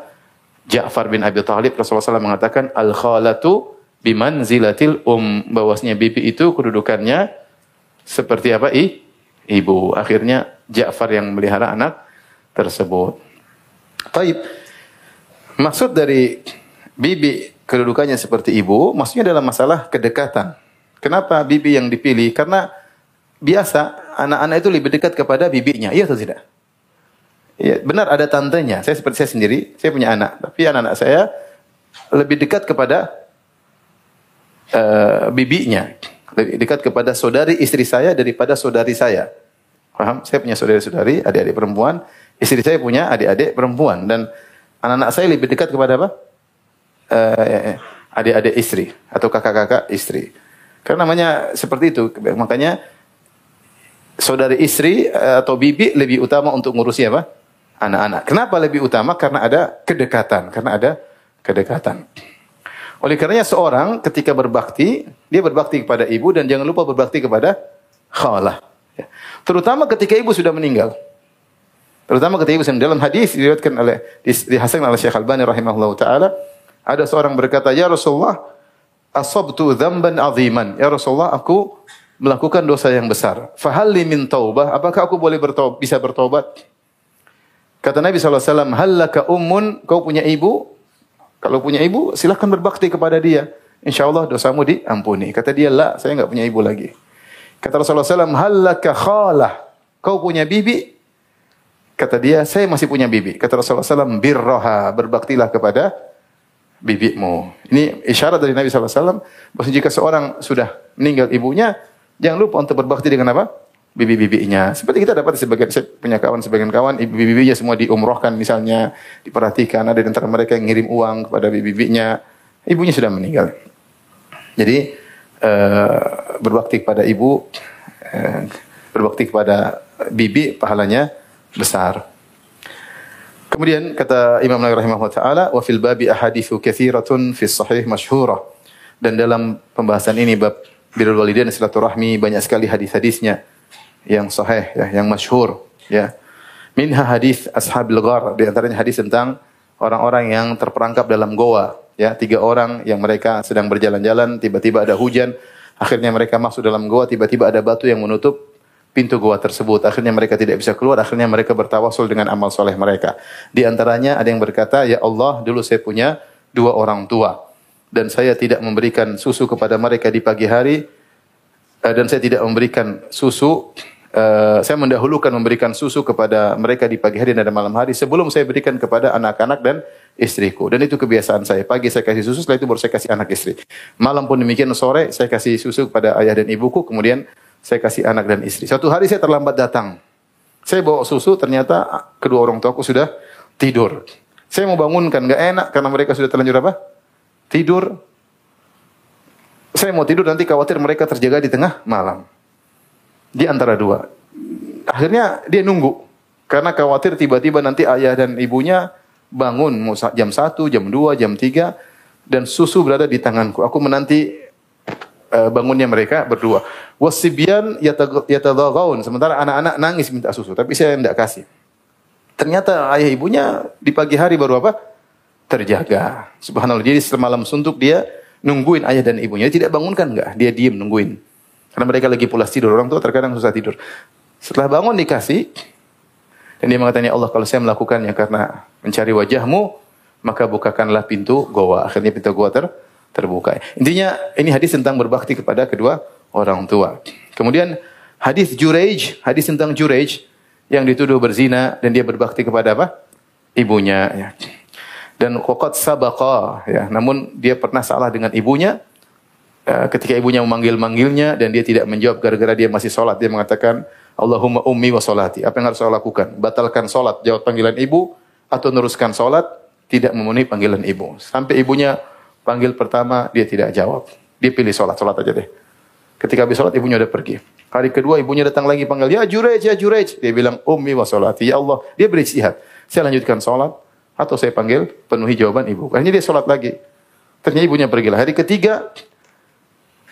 Ja'far bin Abi Thalib. Rasulullah SAW mengatakan al-khalatu bimanzilatil um. Bahwasanya bibi itu kedudukannya seperti apa? I? Ibu. Akhirnya Ja'far yang melihara anak tersebut. Taib. Maksud dari bibi kedudukannya seperti ibu, maksudnya dalam masalah kedekatan. Kenapa bibi yang dipilih? Karena biasa anak-anak itu lebih dekat kepada bibinya, iya atau tidak? Iya, benar ada tantenya. Saya seperti saya sendiri, saya punya anak, tapi anak-anak saya lebih dekat kepada eh, bibinya, lebih dekat kepada saudari istri saya daripada saudari saya. Paham? Saya punya saudari-saudari, adik-adik perempuan, istri saya punya adik-adik perempuan dan anak-anak saya lebih dekat kepada apa? Eh, adik-adik istri atau kakak-kakak istri. Karena namanya seperti itu. Makanya saudari istri eh, atau bibi lebih utama untuk ngurusi apa? Anak-anak. Kenapa lebih utama? Karena ada kedekatan. Karena ada kedekatan. Oleh karenanya seorang ketika berbakti, dia berbakti kepada ibu dan jangan lupa berbakti kepada khalah. Ya. Terutama ketika ibu sudah meninggal. Terutama ketika ibu sudah dalam hadis diriwayatkan oleh dihasankan oleh Syekh Albani rahimahullah taala, ada seorang berkata, "Ya Rasulullah, asabtu dzamban aziman." Ya Rasulullah, aku melakukan dosa yang besar. Fahalli min taubah? Apakah aku boleh bisa bertobat? Kata Nabi SAW, Hallaka ummun, kau punya ibu? Kalau punya ibu, silahkan berbakti kepada dia. Insya Allah dosamu diampuni. Kata dia, lah, saya enggak punya ibu lagi. Kata Rasulullah SAW, Hallaka khalah, kau punya bibi? Kata dia, saya masih punya bibi. Kata Rasulullah SAW, birroha, berbaktilah kepada bibimu. Ini isyarat dari Nabi SAW, bahwa jika seorang sudah meninggal ibunya, jangan lupa untuk berbakti dengan apa? bibi-bibinya. Seperti kita dapat sebagian punya kawan sebagian kawan bibi-bibinya semua diumrohkan misalnya, diperhatikan ada di antara mereka yang ngirim uang kepada bibi-bibinya. Ibunya sudah meninggal. Jadi eh, berbakti kepada ibu eh, berbakti kepada bibi pahalanya besar. Kemudian kata Imam Nawawi rahimahullah taala wa fil babi ahaditsu katsiratun fi sahih masyhurah. Dan dalam pembahasan ini bab birrul walidain silaturahmi banyak sekali hadis-hadisnya yang sahih ya, yang masyhur ya. Minha hadis ashabil ghar, di antaranya hadis tentang orang-orang yang terperangkap dalam goa ya, tiga orang yang mereka sedang berjalan-jalan tiba-tiba ada hujan, akhirnya mereka masuk dalam goa tiba-tiba ada batu yang menutup pintu goa tersebut. Akhirnya mereka tidak bisa keluar, akhirnya mereka bertawasul dengan amal soleh mereka. Di antaranya ada yang berkata, "Ya Allah, dulu saya punya dua orang tua dan saya tidak memberikan susu kepada mereka di pagi hari eh, dan saya tidak memberikan susu Uh, saya mendahulukan memberikan susu kepada mereka di pagi hari dan malam hari sebelum saya berikan kepada anak-anak dan istriku. Dan itu kebiasaan saya. Pagi saya kasih susu, setelah itu baru saya kasih anak istri. Malam pun demikian, sore saya kasih susu kepada ayah dan ibuku, kemudian saya kasih anak dan istri. Suatu hari saya terlambat datang. Saya bawa susu, ternyata kedua orang tuaku sudah tidur. Saya mau bangunkan, nggak enak karena mereka sudah terlanjur apa? Tidur. Saya mau tidur nanti khawatir mereka terjaga di tengah malam di antara dua. Akhirnya dia nunggu karena khawatir tiba-tiba nanti ayah dan ibunya bangun jam 1, jam 2, jam 3 dan susu berada di tanganku. Aku menanti uh, bangunnya mereka berdua. Wasibyan yatadagaun sementara anak-anak nangis minta susu tapi saya tidak kasih. Ternyata ayah ibunya di pagi hari baru apa? Terjaga. Subhanallah. Jadi semalam suntuk dia nungguin ayah dan ibunya. Dia tidak bangunkan enggak? Dia diam nungguin. Karena mereka lagi pulas tidur. Orang tua terkadang susah tidur. Setelah bangun dikasih dan dia mengatakan, "Ya Allah, kalau saya melakukannya karena mencari wajahmu, maka bukakanlah pintu goa." Akhirnya pintu goa ter terbuka. Intinya ini hadis tentang berbakti kepada kedua orang tua. Kemudian hadis Jurej, hadis tentang Jurej yang dituduh berzina dan dia berbakti kepada apa? Ibunya ya. Dan qad sabaqa ya, namun dia pernah salah dengan ibunya Eh, ketika ibunya memanggil-manggilnya dan dia tidak menjawab gara-gara dia masih sholat. Dia mengatakan, Allahumma ummi wa sholati. Apa yang harus saya lakukan? Batalkan sholat, jawab panggilan ibu, atau neruskan sholat, tidak memenuhi panggilan ibu. Sampai ibunya panggil pertama, dia tidak jawab. Dia pilih sholat, sholat aja deh. Ketika habis sholat, ibunya udah pergi. Hari kedua, ibunya datang lagi panggil, ya jurej, ya jurej. Dia bilang, ummi wa sholati. Ya Allah, dia beristihad. Saya lanjutkan sholat, atau saya panggil, penuhi jawaban ibu. Akhirnya dia sholat lagi. Ternyata ibunya pergilah. Hari ketiga,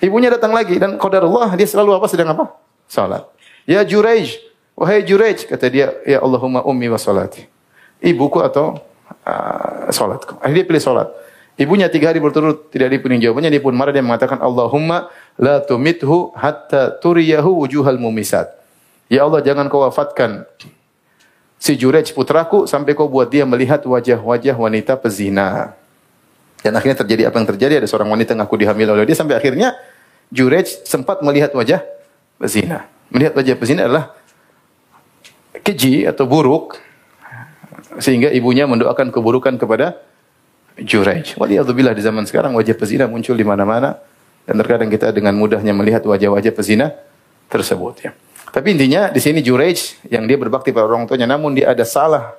Ibunya datang lagi dan qadarullah dia selalu apa sedang apa? Salat. Ya Jurej, wahai Jurej, kata dia, ya Allahumma ummi wa salati. Ibuku atau uh, salatku. Akhirnya dia pilih salat. Ibunya tiga hari berturut tidak dipenuhi jawabannya, dia pun marah dia mengatakan Allahumma la tumithu hatta turiyahu wujuhal mumisat. Ya Allah jangan kau wafatkan si Jurej putraku sampai kau buat dia melihat wajah-wajah wanita pezina. Dan akhirnya terjadi apa yang terjadi ada seorang wanita ngaku dihamil oleh dia sampai akhirnya Jurej sempat melihat wajah pezina. Melihat wajah pezina adalah keji atau buruk sehingga ibunya mendoakan keburukan kepada Jurej. Waliyadzubillah di zaman sekarang wajah pezina muncul di mana-mana dan terkadang kita dengan mudahnya melihat wajah-wajah pezina tersebut ya. Tapi intinya di sini Jurej yang dia berbakti pada orang tuanya namun dia ada salah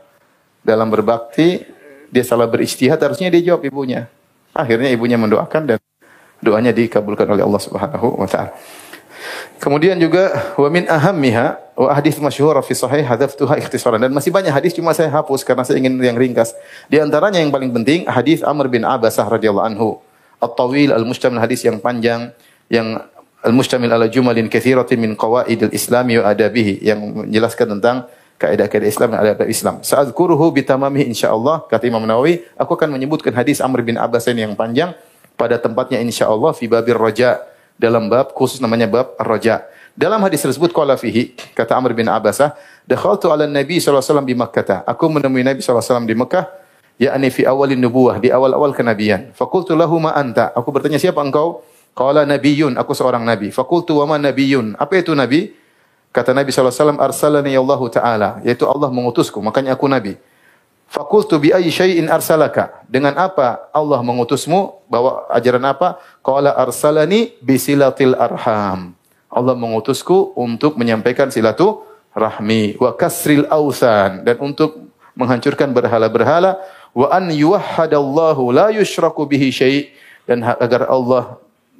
dalam berbakti, dia salah beristihad harusnya dia jawab ibunya. Akhirnya ibunya mendoakan dan doanya dikabulkan oleh Allah Subhanahu wa taala. Kemudian juga wa min ahammiha wa hadis masyhur fi sahih hadzaftuha ikhtisaran dan masih banyak hadis cuma saya hapus karena saya ingin yang ringkas. Di antaranya yang paling penting hadis Amr bin Abasah radhiyallahu anhu. At-tawil al-mustamil hadis yang panjang yang al-mustamil ala jumalin katsiratin min qawaidil islami wa adabihi yang menjelaskan tentang kaidah-kaidah Islam dan adab Islam. Sa'adzkuruhu bitamamihi insyaallah kata Imam Nawawi, aku akan menyebutkan hadis Amr bin Abbas ini yang panjang pada tempatnya insyaallah fi babir raja dalam bab khusus namanya bab raja. Dalam hadis tersebut qala fihi kata Amr bin Abbasah, dakhaltu ala Nabi sallallahu alaihi wasallam di Makkah. Aku menemui Nabi sallallahu alaihi wasallam di Mekah yakni fi awalin nubuwah di awal-awal kenabian. Faqultu lahu ma anta? Aku bertanya siapa engkau? Qala nabiyyun, aku seorang nabi. Faqultu wa ma nabiyyun? Apa itu nabi? Kata Nabi wasallam arsalani Allah taala, yaitu Allah mengutusku, makanya aku nabi. Fakultu bi ayyi syai'in arsalaka? Dengan apa Allah mengutusmu? Bawa ajaran apa? Qala arsalani bisilatil arham. Allah mengutusku untuk menyampaikan silatu rahmi wa kasril ausan dan untuk menghancurkan berhala-berhala wa an yuwahhadallahu la yusyraku bihi syai' dan agar Allah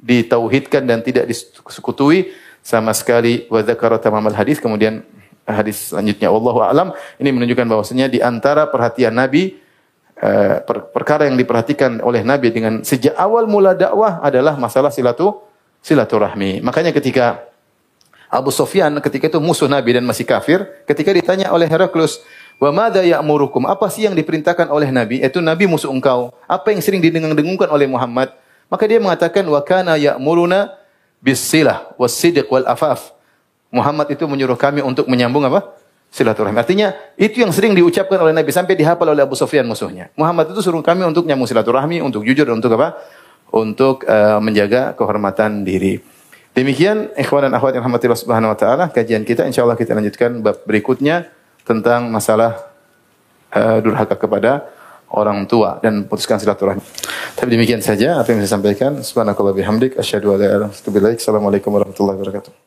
ditauhidkan dan tidak disekutuhi sama sekali wa dzakara tamamal hadis kemudian hadis selanjutnya wallahu alam ini menunjukkan bahwasanya di antara perhatian Nabi eh, perkara yang diperhatikan oleh Nabi dengan sejak awal mula dakwah adalah masalah silatu silaturahmi. Makanya ketika Abu Sofyan ketika itu musuh Nabi dan masih kafir, ketika ditanya oleh Heraklus, "Wa madza ya'murukum?" Apa sih yang diperintahkan oleh Nabi? Itu Nabi musuh engkau. Apa yang sering didengung-dengungkan oleh Muhammad? Maka dia mengatakan, "Wa kana ya'muruna bis-silah was-sidq wal afaf." Muhammad itu menyuruh kami untuk menyambung apa? Silaturahmi. Artinya itu yang sering diucapkan oleh Nabi sampai dihafal oleh Abu Sufyan musuhnya. Muhammad itu suruh kami untuk nyambung silaturahmi, untuk jujur dan untuk apa? Untuk uh, menjaga kehormatan diri. Demikian ikhwan dan akhwat yang rahmatillah subhanahu wa taala kajian kita insyaallah kita lanjutkan bab berikutnya tentang masalah uh, durhaka kepada orang tua dan putuskan silaturahmi. Tapi demikian saja apa yang saya sampaikan. Subhanakallah bihamdik asyhadu an la ilaha illa anta Assalamualaikum warahmatullahi wabarakatuh.